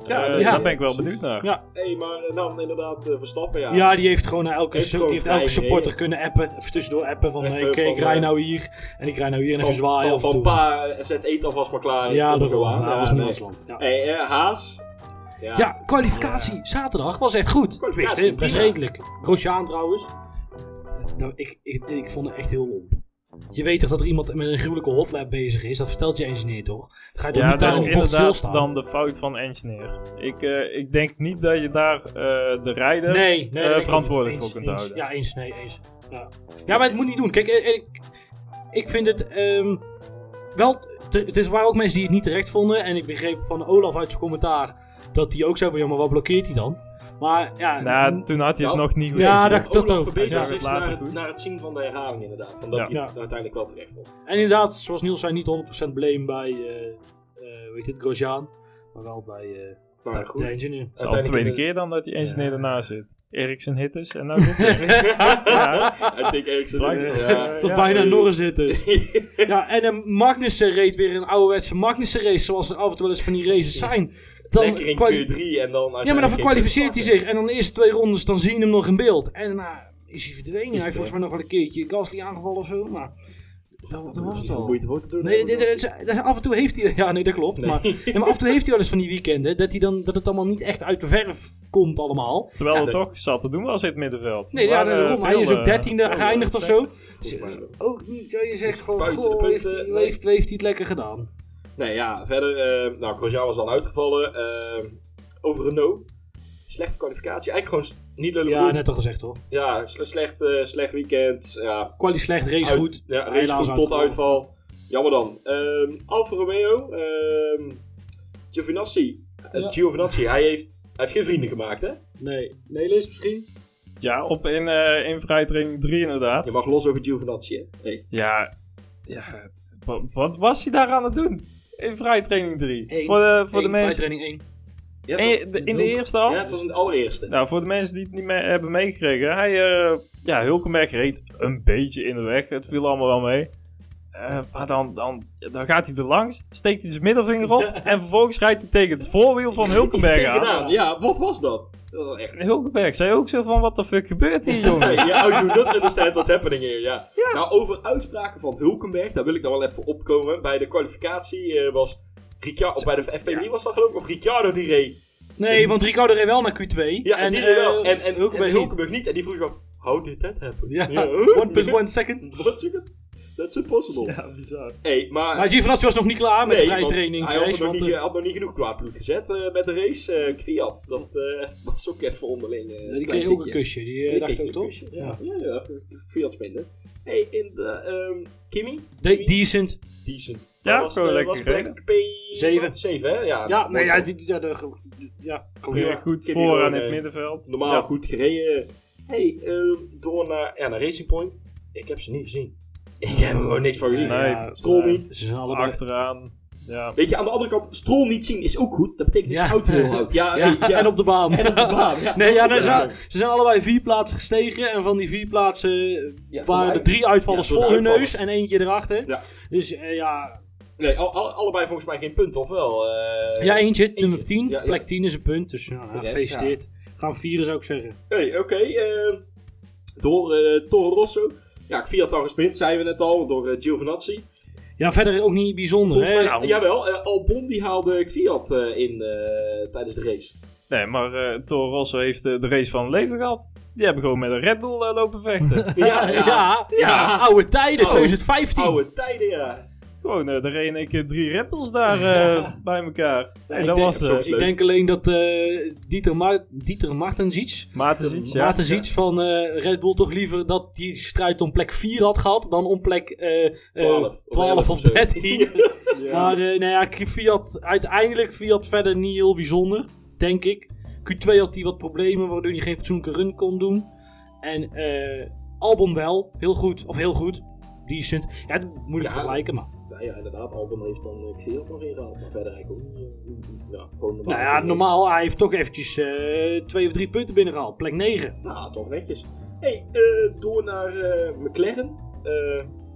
Ja, nee, daar ben ik wel benieuwd naar. ja, Hé, maar eh, dan inderdaad eh, Verstappen, ja. ja, die heeft gewoon naar elke, Heeft su- gewoon die heeft elke supporter kunnen appen. Of tussendoor appen van, hey, ik rij nou hier. En ik rij nou hier en even zwaaien van, van pa, zet eten alvast maar klaar. ja, dat zo was, aan. nou, Ja, was. Hey, eh, Haas. Ja. Ja, kwalificatie zaterdag was echt goed. Best redelijk. Grosjean trouwens. Nou, ik, ik, ik vond het echt heel lomp. Je weet toch dat er iemand met een gruwelijke hotlap bezig is? Dat vertelt je engineer toch? Dan ga je toch Ja, niet dat daar is op inderdaad dan de fout van engineer. Ik, eh, ik denk niet dat je daar eh, de rijder... Nee, nee. eh, dat verantwoordelijk eens, voor kunt eens. houden. Ja, eens. Nee, eens. Ja, ja maar het moet niet doen. Kijk, ik, ik vind het ehm, wel... Het is, waren ook mensen die het niet terecht vonden. En ik begreep van Olaf uit zijn commentaar dat hij ook zei. Ja, maar wat blokkeert hij dan? Maar ja... Nou, toen had hij het Nou, nog niet goed ja, gezien. dat- dat ook. zag het naar, later het- goed. naar het zien van de herhaling inderdaad. Van dat Ja. hij het Ja. uiteindelijk wel terecht vond. En inderdaad, zoals Niels zei, niet 100% blame bij, eh eh weet je het, Grosjean. Maar wel bij... eh, Maar goed. De engineer. Het is al de tweede keer dan dat die engineer Ja. ernaast zit. Eriksen hitters en nou zit hij. ja, Ik denk Eriksen. Wel. Ja. Ja, bijna eh, Norris zitten. *laughs* ja, en een Magnussen reed weer een ouderwetse Magnussen race, zoals er af en toe wel eens van die races zijn. Dan Lekker in kwali- Q3 en dan ja, maar dan verkwalificeert hij zich. En dan de eerste twee rondes, dan zie je hem nog in beeld. En daarna is hij verdwenen. hij heeft volgens mij nog wel een keertje Gasly aangevallen of zo. Maar dat, dat was het wel. wel. moeite voor te doen. Nee, hebben, dit, dit- dit- af en toe heeft hij... *laughs* Ja, nee, dat klopt. Nee. Maar, ja, maar af en toe heeft hij wel eens van die weekenden... dat, hij dan, dat het allemaal niet echt uit de verf komt allemaal. terwijl Ja, er dat- toch zat te doen was in het middenveld. Nee, ja, eh, hij is ook eh, dertiende veel, geëindigd eh, of zo. Ook niet. zo Je zegt gewoon, goh, heeft hij het lekker gedaan. Nee, ja, verder. eh nou, Grosjean was dan uitgevallen. eh, over Renault. Slechte kwalificatie. Eigenlijk gewoon niet lullig Ja, net al gezegd hoor. Ja, sle- slecht, eh, slecht weekend. Ja, Quali slecht, race uit- goed. Ja, race Helaas goed tot uitval. Jammer dan. Ehm Alfa Romeo. ehm Giovinazzi. Eh, Ja. Giovinazzi, hij heeft, hij heeft geen vrienden gemaakt, hè? Nee, Nelis misschien? Ja, op in, eh in vrijtraining 3 inderdaad. Je mag los over Giovinazzi, hè? Hey. Ja, ja, wa- wat was hij daar aan het doen? In vrijtraining 3. Eén. Voor de, voor de mensen... training 1. Ja, En- de- in de eerste al? ja, het was een allereerste. Nou, voor de mensen die het niet mee hebben meegekregen. Hij, eh, ja, Hulkenberg reed een beetje in de weg. Het viel allemaal wel mee. Eh, maar dan, dan, dan gaat hij er langs, steekt hij zijn middelvinger op. *laughs* En vervolgens rijdt hij tegen het voorwiel van *laughs* Hulkenberg aan. Tegenaan. Ja, wat was dat? Dat was echt... En Hulkenberg zei ook zo van, wat de fuck gebeurt hier, *laughs* jongens? Ja, I do not understand what's happening here. Ja. Nou, over uitspraken van Hulkenberg, daar wil ik dan wel even opkomen. Bij de kwalificatie eh, was Ricciardo, of bij de FP3 was dat geloof ik, of Ricciardo die reed. Nee, want Ricardo reed wel naar Q2. Ja, en, die reed wel. eh, En, en, Hulkenberg en niet. Hulkenberg niet. En die vroeg gewoon, how did that happen? Ja, huh? *laughs* 1.1 second. *laughs* What second? That's impossible. Ja, bizar. Hey, maar... Maar Giovinazzi was nog niet klaar met nee, de vrije want training. hij had, race, nog niet, eh, had nog niet genoeg kwaad bloed gezet eh, met de race. eh Kviat, dat eh, was ook even onderling. eh, die klein kreeg ook een kusje. Die Die dacht kreeg ook een toch? kusje. Ja, ja, ja. Fiat minder. Hey, in de ehm Kimi? De- decent. Decent. Ja, Dat was, gewoon lekker was gereden. plek P... Zeven. 7, hè? Ja, Ja, nee, ja, die, die, ja, de, ja, Weer goed Kimi voor aan het middenveld. Normaal goed gereden. Hey, ehm, door naar, ja, naar Racing Point. Ik heb ze niet gezien. *laughs* Ik heb er gewoon niks van gezien. Nee, ja, nee. niet. Ze zijn allebei... Achteraan. Ja. Weet je, aan de andere kant, Stroll niet zien is ook goed. Dat betekent dat Ja. je auto heel houdt. Ja, *laughs* Ja, hey, ja. en op de baan. En op de baan. Ja. *laughs* Nee, ja, ze, zijn allebei vier plaatsen gestegen. En van die vier plaatsen Ja, waren er drie uitvallers voor hun neus en eentje erachter. Ja. Dus eh, ja, Nee, al, al- allebei volgens mij geen punt, of wel? Eh, ja, eentje, nummer 10. Ja, ja. Plek 10 is een punt. Dus ja, rest, gefeliciteerd. Gaan we vieren, zou ik zeggen. Hey, oké. eh, door Toro Rosso. Ja, Fiat al gesprint, zeiden we net al, door eh, Giovinazzi. Ja, verder ook niet bijzonder. Volgens hè? Nou. jawel, eh, Albon die haalde Fiat eh, in eh, tijdens de race. Nee, maar eh Toro Rosso heeft de race van leven gehad. Die hebben gewoon met een Red Bull eh, lopen vechten. *laughs* Ja, ja, ja, Ja. oude tijden, Oude- 2015. Oude tijden, ja. Gewoon, eh er reden ik keer drie Red Bulls daar eh, bij elkaar. En ik dat denk- was eh soms Ik leuk. denk alleen dat eh Dieter, Ma Dieter ja. Van eh, Red Bull toch liever dat die strijd om plek 4 had gehad dan om plek eh, eh, 12 of 12 11 of of zo. 13. *laughs* Maar eh nou ja, Fiat, uiteindelijk Fiat verder niet heel bijzonder, denk ik. Q2 had hij wat problemen waardoor hij geen fatsoenlijke run kon doen. En eh Albon wel, heel goed, of heel goed. Decent. Ja, het moet ik Ja. vergelijken, maar. Nou ja, inderdaad, Albon heeft dan eh, Fiat nog ingehaald. Maar verder eigenlijk ook eh, ja, gewoon normaal. Nou ja, normaal, hij heeft toch eventjes eh, twee of drie punten binnengehaald. Plek 9. Nou, toch netjes. hey, door naar McLaren.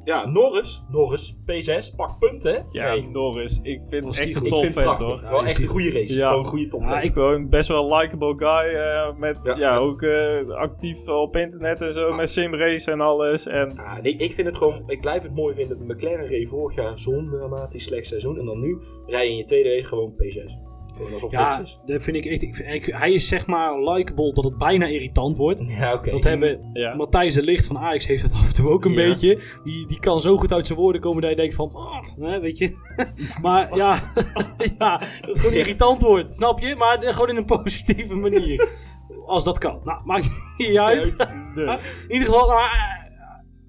Eh, ja, Norris. Norris, P6, pak punten, hè? Ja, Hey, Norris. Ik vind Was echt die een het topvent prachtig. hoor. Wel echt een goede race. Ja. Gewoon een goede top. Ja, ik- Gewoon best wel een likable guy. eh, met, Ja. ja, ook eh, actief op internet en zo. Met simrace en alles. En Ah, nee, ik vind het gewoon, ik blijf het mooi vinden. De McLaren reed vorig jaar zo'n dramatisch slecht seizoen. En dan nu rij je in je tweede race gewoon P6. Gewoon alsof Ja, is. dat vind ik echt. Ik, vind- ik- hij is zeg maar likable dat het bijna irritant wordt. *laughs* Ja, oké. Dat hebben ja. Matthijs de Licht van Ajax heeft het af en toe ook een Ja. beetje. Die, die kan zo goed uit zijn woorden komen dat je denkt van, wat, hè, weet je. *laughs* maar ja, *laughs* ja, dat het gewoon irritant wordt, snap je? Maar gewoon in een positieve manier. Als dat kan. Nou, maakt niet uit. Dus. In ieder geval, nou,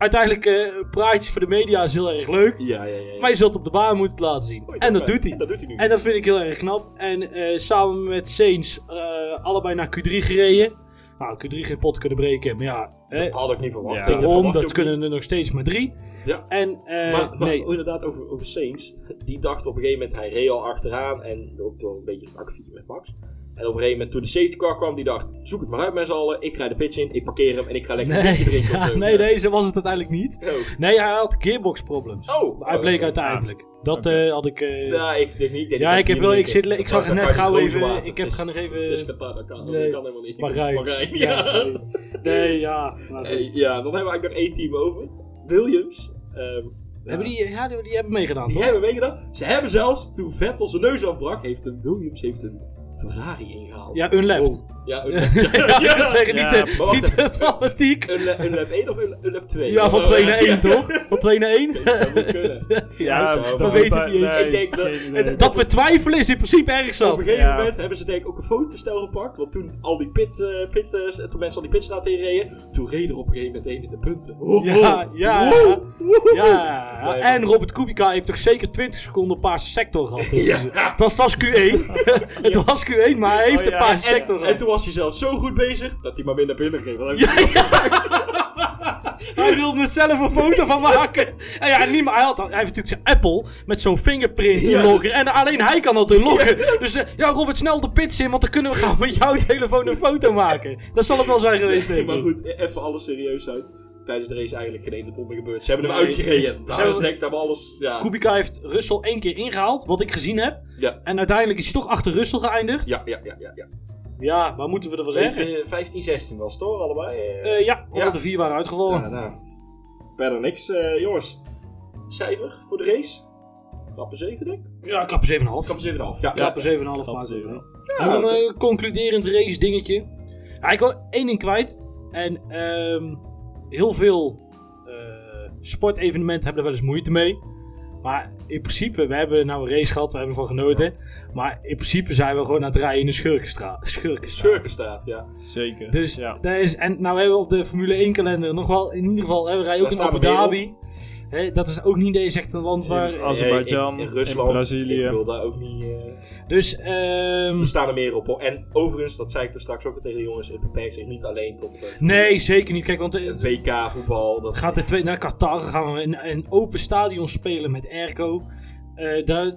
uiteindelijk eh, praatjes voor de media is heel erg leuk. Ja, ja, ja. ja. Maar je zult op de baan moeten het laten zien. En dat doet hij. Dat doet hij nu. En dat vind ik heel erg knap. En eh, samen met Sainz eh, allebei naar Q3 gereden. Nou, Q3 geen pot kunnen breken. Maar ja, hè, Had ik niet verwacht. Dat daarom, dat kunnen er nog steeds maar drie. Ja. En, eh, Maar, maar nee. inderdaad, over, over Saints. Die dacht op een gegeven moment, hij reed al achteraan. En ook door een beetje het akkefietje met Max. En op een gegeven moment, toen de safety car kwam, die dacht: zoek het maar uit met z'n allen. Ik rijd de pits in, ik parkeer hem en ik ga lekker een Nee, biertje drinken. *laughs* ja, zo. nee, Ja. nee, zo was het uiteindelijk niet. Oh. Nee, hij had gearbox problems. Oh, hij bleek oké. uiteindelijk. Dat eh, had ik... Ja, ik denk niet. Ja, ik heb wel- ik zit- ik zag het net gauw even- ik heb gaan er even- Het is Qatar, dat kan, Nee. dat kan helemaal niet. Bahrein. Bahrein, ja. ja. nee. Nee, ja. Hey, ja, dan hebben we eigenlijk nog één team over. Williams. Ehm, Hebben die, ja, die, die hebben meegedaan, die toch? hebben meegedaan. Ze hebben zelfs, toen Vettel zijn neus afbrak, heeft een Williams heeft een Ferrari ingehaald. Ja, unlapped. Wow. Ja, *laughs* een Ja, zeggen, niet, Ja, te, niet te fanatiek. Een lap 1 of lap 2? Ja, van 2 naar 1, toch? Van 2 naar 1? *laughs* Dat zou goed kunnen. *laughs* Ja, we weten het niet eens. nee, Ik denk dat- we twijfelen is in principe erg Op een zat. gegeven moment hebben ze denk ik ook een fotostel gepakt. Want toen al die pit, eh, pit, eh, toen mensen al die pitstraat inreden, toen reden er op een gegeven moment één in de punten. Oh, Ja, ja. Woe, woe. Ja, en Robert Kubica heeft toch zeker 20 seconden paarse sector gehad. Dus Ja. Het was, het was Q1. het was Q1, maar hij heeft Oh, een paarse En, sector gehad. Was hij zelfs zo goed bezig dat hij maar weer naar binnen ging. Want hij- *laughs* Hij wilde er zelf een foto van maken. En ja, niet, maar hij, had, hij heeft natuurlijk zijn Apple met zo'n fingerprint Ja. inloggen. En alleen hij kan dat inloggen. Dus eh, ja, Robert, snel de pits in, want dan kunnen we gaan met jouw telefoon een foto maken. Dat zal het wel zijn geweest, denk maar ik. goed, even alles serieus uit. Tijdens de race eigenlijk geen ene donder gebeurd. Ze hebben hem Nee. ik dat we alles... Ja. Kubica heeft Russell één keer ingehaald, wat ik gezien heb. Ja. En uiteindelijk is hij toch achter Russell geëindigd. Ja, ja, ja, ja. ja. Ja, waar moeten we ervan zeggen? 15, 15, 16 was toch, allebei? Eh, Eh, ja, omdat er vier waren uitgevallen. ja, nou. Verder niks. Eh, jongens, cijfer voor de race? Klappen 7, denk ik? Ja, klappen 7,5. Klappen 7,5. Ja, Klappen 7,5 Klappen maken we 7,5. wel. En nog een concluderend race dingetje. Ja, ik wil één ding kwijt. En ehm, heel veel eh, sportevenementen hebben er wel eens moeite mee. Maar in principe, we hebben nou een race gehad, we hebben ervan genoten. Maar in principe zijn we gewoon aan het rijden in de schurkenstraat. schurkenstraat. Schurkenstraat, ja. Zeker. Dus ja. daar is, en nou hebben we op de Formule 1 kalender nog wel, in ieder geval, hè, we rijden ook in Abu Dhabi. Hè, dat is ook niet deze echt een land waar... Azerbeidzjan, in, in Rusland, Brazilië. Ik wil daar ook niet... eh, Dus, ehm er staan er meer op. hoor. En overigens, dat zei ik toen straks ook al tegen de jongens, het beperkt zich niet alleen tot eh, nee, zeker niet. Kijk, want eh, WK voetbal. Dat gaat er twee naar Qatar, gaan we in een open stadion spelen met airco. Eh daar,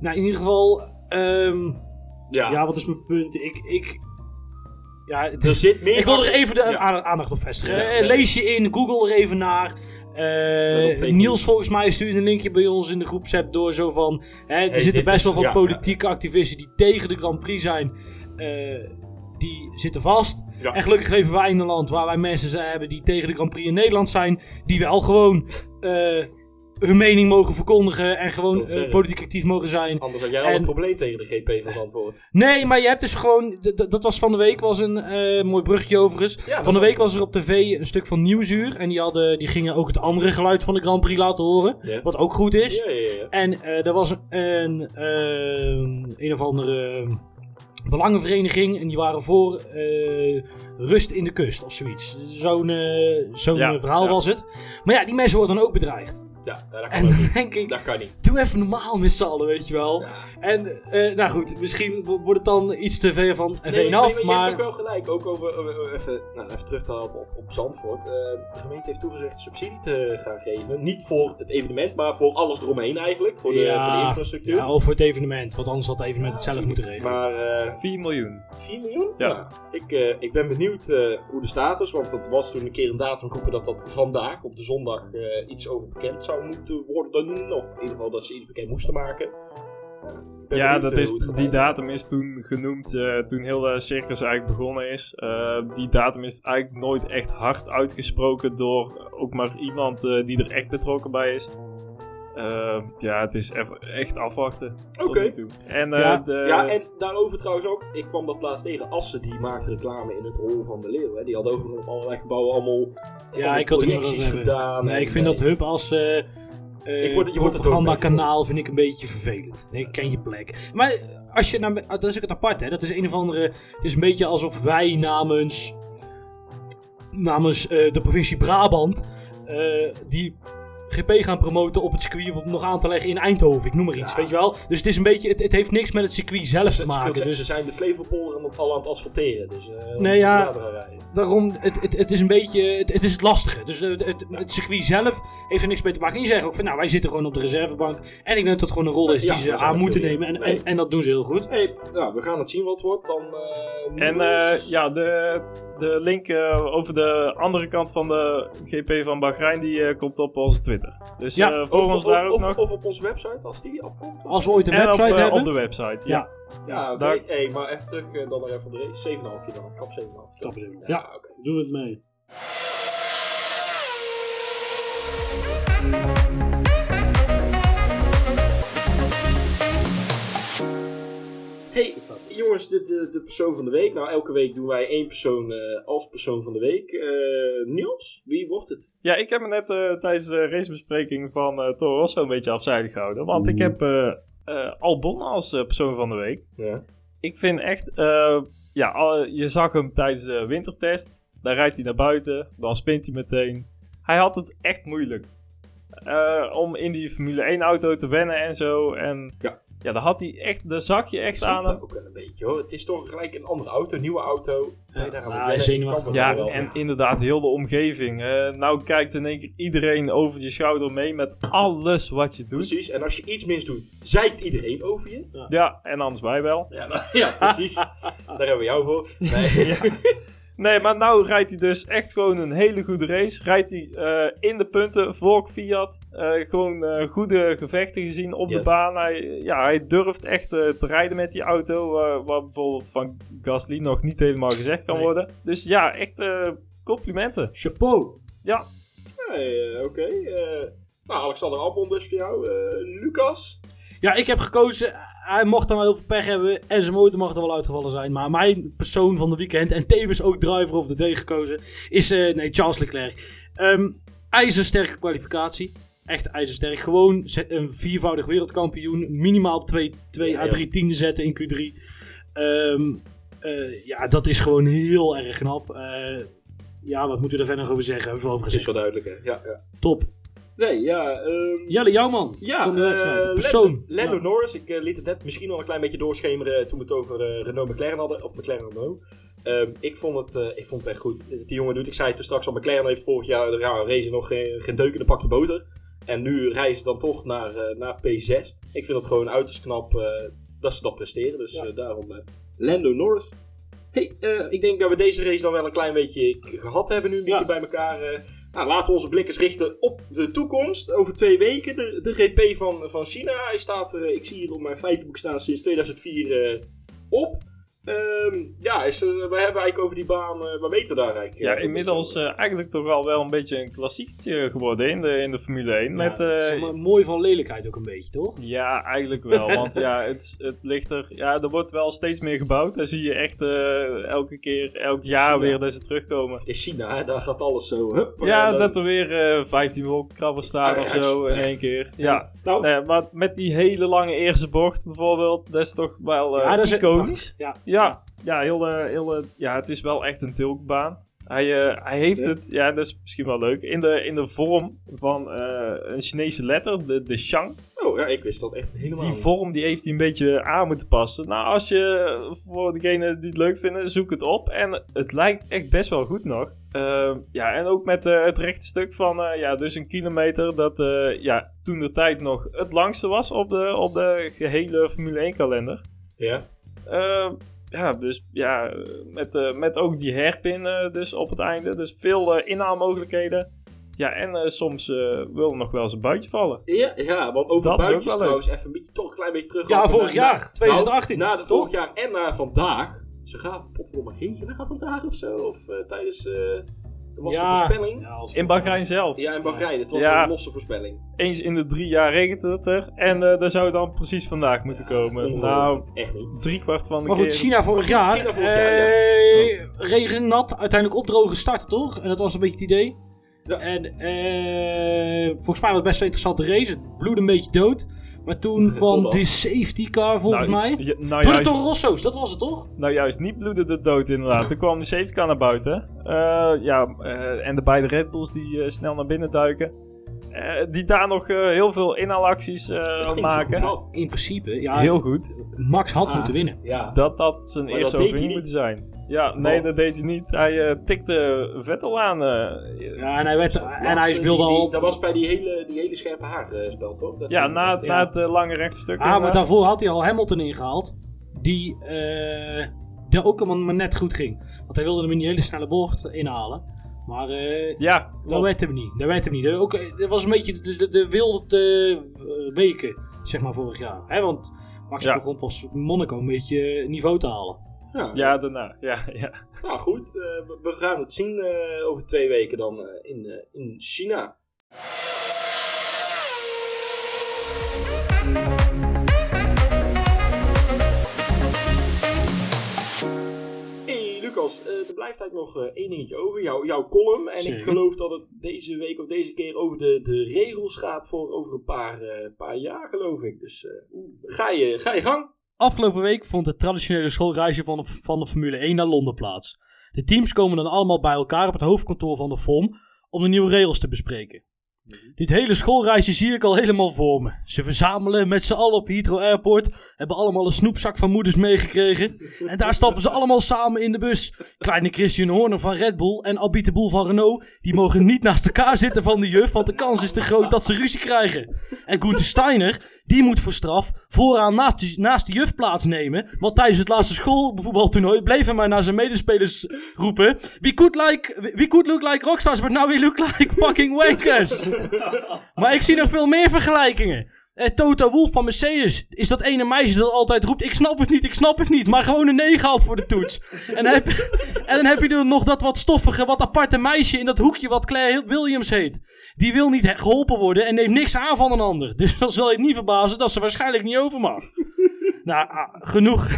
nou, in ieder geval, ehm, ja. ja, wat is mijn punt? Ik, ik, ja, er zit meer... ik wil er even de Ja. aandacht op vestigen. Ja. Lees je in, google er even naar. Eh, Niels volgens mij stuurde een linkje bij ons in de groepsapp door zo van... Hè, er Hey, zitten best wel wat ja, politieke activisten die tegen de Grand Prix zijn. eh, die zitten vast. Ja. En gelukkig leven wij in een land waar wij mensen zijn- hebben die tegen de Grand Prix in Nederland zijn. Die wel gewoon eh, hun mening mogen verkondigen en gewoon eh, zeggen. politiek actief mogen zijn. Anders had jij al En- een probleem tegen de GP van Zandvoort. Nee, maar je hebt dus gewoon. Dat was van de week was een eh, mooi brugje overigens. Ja, van de week was er op tv een stuk van Nieuwsuur. En die, hadden, die gingen ook het andere geluid van de Grand Prix laten horen. Wat ook goed is. Ja, ja, ja. En eh er was een, een, ehm, een of andere belangenvereniging. En die waren voor eh, rust in de kust of zoiets. Zo'n eh, Ja, eh, verhaal ja. was het. Maar ja, die mensen worden dan ook bedreigd. Ja, dat kan En dan niet. denk ik, Dat kan niet. doe even normaal met z'n allen, weet je wel. Ja. En, eh, nou goed, misschien wo- wordt het dan iets te ver van F1 Nee, af, nee, je maar... hebt ook wel gelijk. Ook over, even, nou, even terug te op, op, op Zandvoort. Eh, de gemeente heeft toegezegd subsidie te gaan geven. Niet voor het evenement, maar voor alles eromheen eigenlijk. Voor de, Ja. voor de infrastructuur. Ja, of voor het evenement, want anders had het evenement het zelf moeten regelen. Maar eh 4 miljoen. 4 miljoen? Ja. ik, eh, ik ben benieuwd eh, hoe de status, want dat was toen een keer een datum geroepen dat dat vandaag op de zondag eh, iets over bekend zou moeten worden. Of in ieder geval dat ze iets bekend moesten maken. Ja, dat eh, is, die datum is toen genoemd eh, toen heel de circus eigenlijk begonnen is. Eh, die datum is eigenlijk nooit echt hard uitgesproken door ook maar iemand eh, die er echt betrokken bij is. Eh, ja, het is even echt afwachten. tot Oké. nu toe. En, eh, Ja, de, Ja, en daarover trouwens ook, ik kwam dat laatst tegen. Assen die maakte reclame in het hol van de leeuw. Hè. Die had overal op allerlei gebouwen allemaal, ja, ik had projecties gedaan. Nee, en, ik vind eh, dat Hub als eh Ik word- je wordt propagandakanaal vind ik een beetje vervelend. Nee, ken je plek. Maar eh, als je nou, dat is ook het apart, hè. Dat is een of andere, het is een beetje alsof wij namens, namens eh, de provincie Brabant, die GP gaan promoten op het circuit om het nog aan te leggen in Eindhoven. Ik noem maar iets, Ja. weet je wel. Dus het is een beetje, het, het heeft niks met het circuit zelf te maken. ze, Dus ze zijn de Flevopolder en al aan het asfalteren. Dus, eh, Nee, ja. daarom, het, het, het is een beetje, het, het is het lastige. Dus het, het, het circuit zelf heeft er niks mee te maken. En je zegt ook van, nou, wij zitten gewoon op de reservebank. En ik denk dat het gewoon een rol is Ja, die ze aan moeten nemen. En, Nee. en, en dat doen ze heel goed. Hey, nou, we gaan het zien wat het wordt. Dan, eh, En eh, ja, de, de link eh, over de andere kant van de GP van Bahrein, die eh, komt op onze Twitter. Dus Ja, volg Of- ons daar ook of, nog. Of op onze website, als die afkomt. Als we ooit een en op, website eh, hebben. op de website, ja. Ja. Ja, oké. daar- Hey, maar even terug dan nog even de race. 7,5 dan. Kap 7,5. Kap 7,5. Ja, Ja. oké. Doen we het mee. Hey, jongens, de, de, de persoon van de week. Nou, elke week doen wij één persoon eh, als persoon van de week. Eh, Niels, wie wordt het? Ja, ik heb me net eh, tijdens de racebespreking van eh Toro Rosso een beetje afzijdig gehouden. Want ik heb eh eh, Albon als persoon van de week. Ja. Ik vind echt, ja, je zag hem tijdens de wintertest. Dan rijdt hij naar buiten, dan spint hij meteen. Hij had het echt moeilijk. om in die Formule 1 auto te wennen en zo. En Ja. Ja, daar had hij echt, daar zag je echt aan dat hem. ook wel een beetje hoor. Het is toch gelijk een andere auto, een nieuwe auto. Ja, daar nou, zenuwachtig. Ja, en inderdaad, heel de omgeving. Eh, nou kijkt in één keer iedereen over je schouder mee met alles wat je doet. Precies, en als je iets mis doet, zeikt iedereen over je. Ja, en anders wij wel. Ja, nou, *laughs* ja precies. Daar hebben we jou voor. Nee. *laughs* Nee, maar nou rijdt hij dus echt gewoon een hele goede race. Rijdt hij eh, in de punten voor Fiat. Eh, gewoon eh, goede gevechten gezien op de baan. Hij, ja, hij durft echt te rijden met die auto. wat bijvoorbeeld van Gasly nog niet helemaal gezegd kan Nee. worden. Dus ja, echt complimenten. Chapeau. Ja, oké. eh, nou, Alexander Albon dus voor jou. Eh, Lucas. Ja, ik heb gekozen. Hij mocht dan wel heel veel pech hebben. En zijn motor mag er wel uitgevallen zijn. Maar mijn persoon van de weekend. En tevens ook driver of the day gekozen. Is eh, nee, Charles Leclerc. Ehm ijzersterke kwalificatie. Echt ijzersterk. Gewoon een viervoudig wereldkampioen. Minimaal 2 Ja, à ja. 3 tienden zetten in Q3. Ehm, eh, ja, dat is gewoon heel erg knap. Ja, wat moet u daar verder over zeggen? Hebben we over is wel duidelijk, hè? Ja, ja. Top. Nee, ja. ehm, Jelle, jouw man. Ja, van de wedstrijd. eh, Persoon. Lando, Ja. Norris. Ik eh, liet het net misschien al een klein beetje doorschemeren toen we het over eh, Renault McLaren hadden. Of McLaren Renault. Ehm, ik, vond het, eh, ik vond het echt goed. Die jongen doet, ik zei het toen straks al, McLaren heeft vorig jaar de ja, race nog geen, geen deuk in een pakje boter. En nu reizen ze dan toch naar, eh, naar P6. Ik vind het gewoon uiterst knap eh, dat ze dat presteren. Dus Ja. eh, daarom eh, Lando Norris. Hey, eh, ik denk dat we deze race dan wel een klein beetje gehad hebben nu, een beetje bij elkaar. eh. Nou, laten we onze blik eens richten op de toekomst. Over twee weken, de, de GP van, van China. Hij staat, eh, ik zie hier op mijn feitenboek staan, sinds 2004 eh, op. Ehm, ja, is, we hebben eigenlijk over die baan, eh wat weten we daar eigenlijk? ja eh, inmiddels over? eh, eigenlijk toch al wel een beetje een klassiekje geworden in de, in de Formule 1. met, Ja, zeg maar, mooi van lelijkheid ook een beetje, toch? Ja, eigenlijk wel. *laughs* Want ja, het, het ligt er. Ja, er wordt wel steeds meer gebouwd. Daar zie je echt elke keer, elk jaar China. weer dat ze terugkomen. Is China, hè, daar gaat alles zo. Hup, Ja, dan- dat er weer eh 15 wolkenkrabbers staan Ah, of ja, zo in één keer. Ja, Nou, nee, maar met die hele lange eerste bocht bijvoorbeeld, dat is toch wel Ja, dat is iconisch. Ja. Ja, ja, heel, de- heel, de- ja, het is wel echt een tilkbaan. Hij, eh, hij heeft Ja. het, ja, dat is misschien wel leuk, in de, in de vorm van eh, een Chinese letter, de, de Shang. oh ja, ik wist dat echt helemaal Die vorm die heeft hij een beetje aan moeten passen. Nou, als je voor degenen die het leuk vinden, zoek het op. En het lijkt echt best wel goed nog. Eh, ja, en ook met eh, het rechte stuk van, eh, ja, dus een kilometer. Dat, eh, ja, toen de tijd nog het langste was op de, op de gehele Formule 1 kalender. Ja. Eh, ja, dus ja, met, eh, met ook die hairpin eh, dus op het einde. Dus veel eh inhaalmogelijkheden. Ja, en soms wil nog wel eens een buitje vallen. Ja, ja, want over Dat buitjes trouwens, even een beetje, toch een klein beetje terug. Ja, vorig naar- jaar, naar- 2018, Nou, na de vorig jaar en naar vandaag. Ze gaan potverdomme regen naar vandaag of zo. Of tijdens was de voorspelling. Ja, Ja, In Bahrein zelf. in Bahrein. Het was Ja. een losse voorspelling. eens in de drie jaar regent het er. En eh daar zou het dan precies vandaag moeten komen. Nou. Echt niet. drie kwart van de Maar keer. goed, China vorig jaar. China vorig jaar, ja. eh, Regen, nat, uiteindelijk opdrogen starten, toch? En dat was een beetje het idee. Ja. En eh, volgens mij was het best een interessante race. Het bloedde een beetje dood. Maar toen *laughs* kwam die safety car volgens nou, mij. ja, nou, de juist, Rosso's, dat was het toch? nou juist niet bloedde de dood inderdaad. Toen kwam de safety car naar buiten. Eh, ja, eh, en de beide Red Bulls die eh, snel naar binnen duiken. eh, die daar nog eh, heel veel inhaalacties eh, maken. In principe, ja, Heel goed. Max had Ah. moeten winnen. Ja. Dat dat zijn Maar eerste overwinning moeten zijn. Ja, nee, Want- dat deed hij niet. Hij eh, tikte Vettel aan. eh, Ja, en hij, werd, en hij wilde al... Dat was bij die hele, die hele scherpe haarspel, toch? Dat ja, na, het- dat- na het eh, lange rechtstuk. Ah, maar daarvoor had hij al Hamilton ingehaald. Die, eh die ook allemaal maar net goed ging. Want hij wilde hem in die hele snelle bocht inhalen. Maar eh Ja, dat werd hem niet. Dat werd hem niet. Dat, ook, dat was een beetje de, de, de wilde eh, weken, zeg maar, vorig jaar. Hè? Want Max Ja. begon pas Monaco een beetje niveau te halen. Ja, Ja, daarna. Ja, ja. Nou goed, eh, we- gaan het zien eh, over twee weken dan eh, in, in China. Hey Lucas, er blijft eigenlijk nog één dingetje over. Jouw, jouw column. En ik geloof dat het deze week of deze keer over de, de regels gaat voor over een paar, paar jaar, geloof ik. Dus ga, je, ga je gang. Afgelopen week vond het traditionele schoolreisje van de, van de Formule 1 naar Londen plaats. De teams komen dan allemaal bij elkaar op het hoofdkantoor van de FOM om de nieuwe regels te bespreken. Dit hele schoolreisje zie ik al helemaal voor me. Ze verzamelen met z'n allen op Heathrow Airport, hebben allemaal een snoepzak van moeders meegekregen. En daar stappen ze allemaal samen in de bus. Kleine Christian Horner van Red Bull en Albie de Boel van Renault, die mogen niet naast elkaar zitten van de juf, want de kans is te groot dat ze ruzie krijgen. En Gunther Steiner, die moet voor straf vooraan naast de, naast de juf plaatsnemen. Want tijdens het laatste schoolvoetbaltoernooi bleef hij maar naar zijn medespelers roepen. We could, like, we could look like rockstars, but now we look like fucking wankers. *laughs* maar ik zie nog veel meer vergelijkingen. Eh, Toto Wolff van Mercedes is dat ene meisje dat altijd roept: Ik snap het niet, ik snap het niet. Maar gewoon een 9 haalt voor de toets. en, dan heb, *laughs* en dan heb je er nog dat wat stoffige, wat aparte meisje in dat hoekje wat Claire Williams heet. Die wil niet geholpen worden en neemt niks aan van een ander. Dus *laughs* dan zal je het niet verbazen dat ze waarschijnlijk niet over mag. nou, ah, genoeg.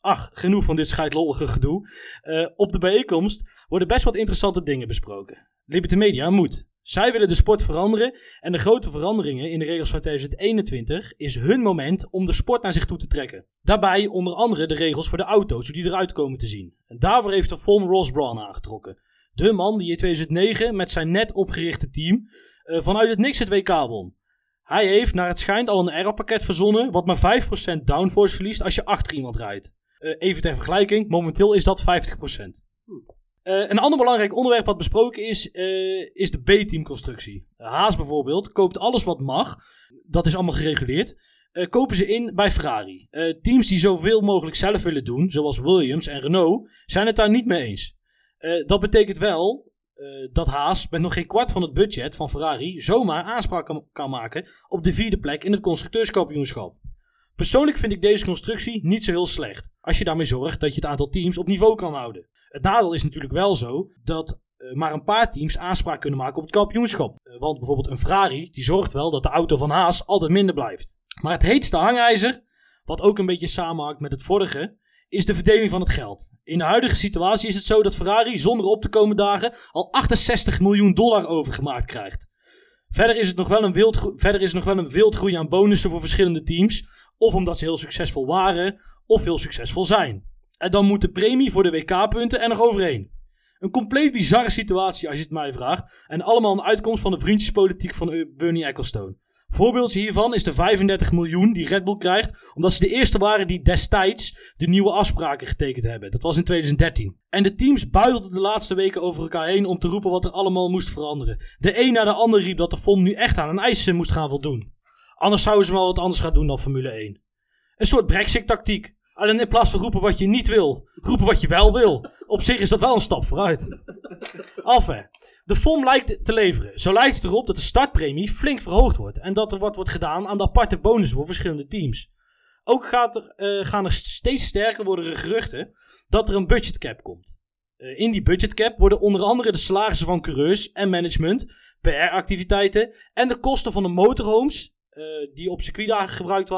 Ach, genoeg van dit scheidlollige gedoe. Eh, op de bijeenkomst worden best wat interessante dingen besproken. Liberty Media moet. Zij willen de sport veranderen en de grote veranderingen in de regels van 2021 is hun moment om de sport naar zich toe te trekken. Daarbij onder andere de regels voor de auto's, hoe die eruit komen te zien. En daarvoor heeft de FOM Ross Braun aangetrokken. De man die in 2009 met zijn net opgerichte team eh, vanuit het niks het WK won. Hij heeft naar het schijnt al een aeropakket verzonnen wat maar 5% downforce verliest als je achter iemand rijdt. Eh, even ter vergelijking, momenteel is dat 50%. Eh, een ander belangrijk onderwerp wat besproken is, eh, is de B-teamconstructie. Haas bijvoorbeeld koopt alles wat mag. Dat is allemaal gereguleerd. Kopen ze in bij Ferrari. Teams die zoveel mogelijk zelf willen doen, zoals Williams en Renault, zijn het daar niet mee eens. Dat betekent wel eh, dat Haas met nog geen kwart van het budget van Ferrari zomaar aanspraak kan, maken op de vierde plek in het constructeurskampioenschap. Persoonlijk vind ik deze constructie niet zo heel slecht. Als je daarmee zorgt dat je het aantal teams op niveau kan houden. Het nadeel is natuurlijk wel zo dat eh, maar een paar teams aanspraak kunnen maken op het kampioenschap. Eh, want bijvoorbeeld een Ferrari die zorgt wel dat de auto van Haas altijd minder blijft. Maar het heetste hangijzer, wat ook een beetje samenhangt met het vorige, is de verdeling van het geld. In de huidige situatie is het zo dat Ferrari zonder op te komen dagen al 68 miljoen dollar overgemaakt krijgt. Verder is, het nog wel een wild, verder er nog wel een wildgroei aan bonussen voor verschillende teams. Of omdat ze heel succesvol waren, of heel succesvol zijn. En dan moet de premie voor de WK-punten er nog overheen. Een compleet bizarre situatie als je het mij vraagt. En allemaal een uitkomst van de vriendjespolitiek van eh, Bernie Ecclestone. Voorbeeldje hiervan is de 35 miljoen die Red Bull krijgt, omdat ze de eerste waren die destijds de nieuwe afspraken getekend hebben. Dat was in 2013. En de teams buigelden de laatste weken over elkaar heen om te roepen wat er allemaal moest veranderen. De een na de ander riep dat de FOM nu echt aan een eisen moest gaan voldoen. Anders zouden ze wel wat anders gaan doen dan Formule 1. Een soort Brexit-tactiek. Alleen in plaats van roepen wat je niet wil, roepen wat je wel wil. Op zich is dat wel een stap vooruit. Enfin, de FOM lijkt te leveren. Zo lijkt het erop dat de startpremie flink verhoogd wordt. En dat er wat wordt gedaan aan de aparte bonussen voor verschillende teams. Ook gaat er, eh, gaan er steeds sterker worden er geruchten dat er een budgetcap komt. Eh, in die budgetcap worden onder andere de salarissen van coureurs en management, PR-activiteiten en de kosten van de motorhomes, eh, die op circuitdagen gebruikt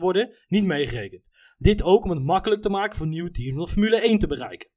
worden, niet meegerekend. Dit ook om het makkelijk te maken voor nieuwe teams om Formule 1 te bereiken.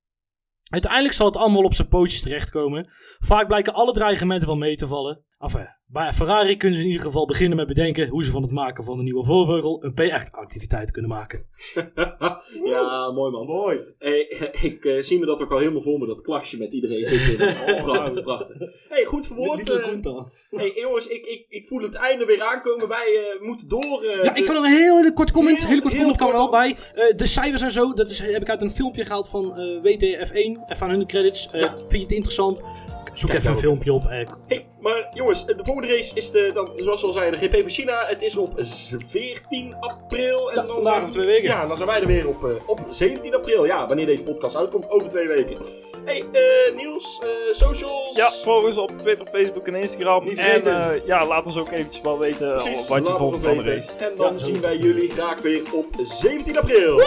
Uiteindelijk zal het allemaal op zijn pootjes terechtkomen. Vaak blijken alle dreigementen wel mee te vallen. Enfin, bij Ferrari kunnen ze in ieder geval beginnen met bedenken hoe ze van het maken van de nieuwe voorvleugel een PR-activiteit kunnen maken. *laughs* ja, mooi man. Mooi. Hey, ik eh, zie me dat ook al helemaal voor me, dat klasje met iedereen zitten. Oh, *laughs* prachtig, prachtig. Hey, goed verwoord. Kunta. hey, jongens, ik, ik, ik voel het einde weer aankomen. Wij eh, moeten door. eh, Ja, ik wil nog een heel, hele kort comment. Heel- kort heel comment kan er wel kort bij. Eh, de cijfers en zo, dat is, heb ik uit een filmpje gehaald van eh, WTF1. Even aan hun credits. Eh, Ja. Vind je het interessant? Zoek even een filmpje op. eh, Hey, maar jongens, de volgende race is de, dan, zoals we al zeiden, de GP van China. Het is op 14 april. En Ja, dan vandaag zijn- over twee weken. Ja, dan zijn wij er weer op, eh, op 17 april. Ja, wanneer deze podcast uitkomt, over twee weken. Hey, eh, Niels, eh, socials. Ja, volg ons op Twitter, Facebook en Instagram. Niet en eh, ja, laat ons ook eventjes wel weten Precies, wat je vond van de race. En dan Ja, zien wij jullie graag weer op 17 april.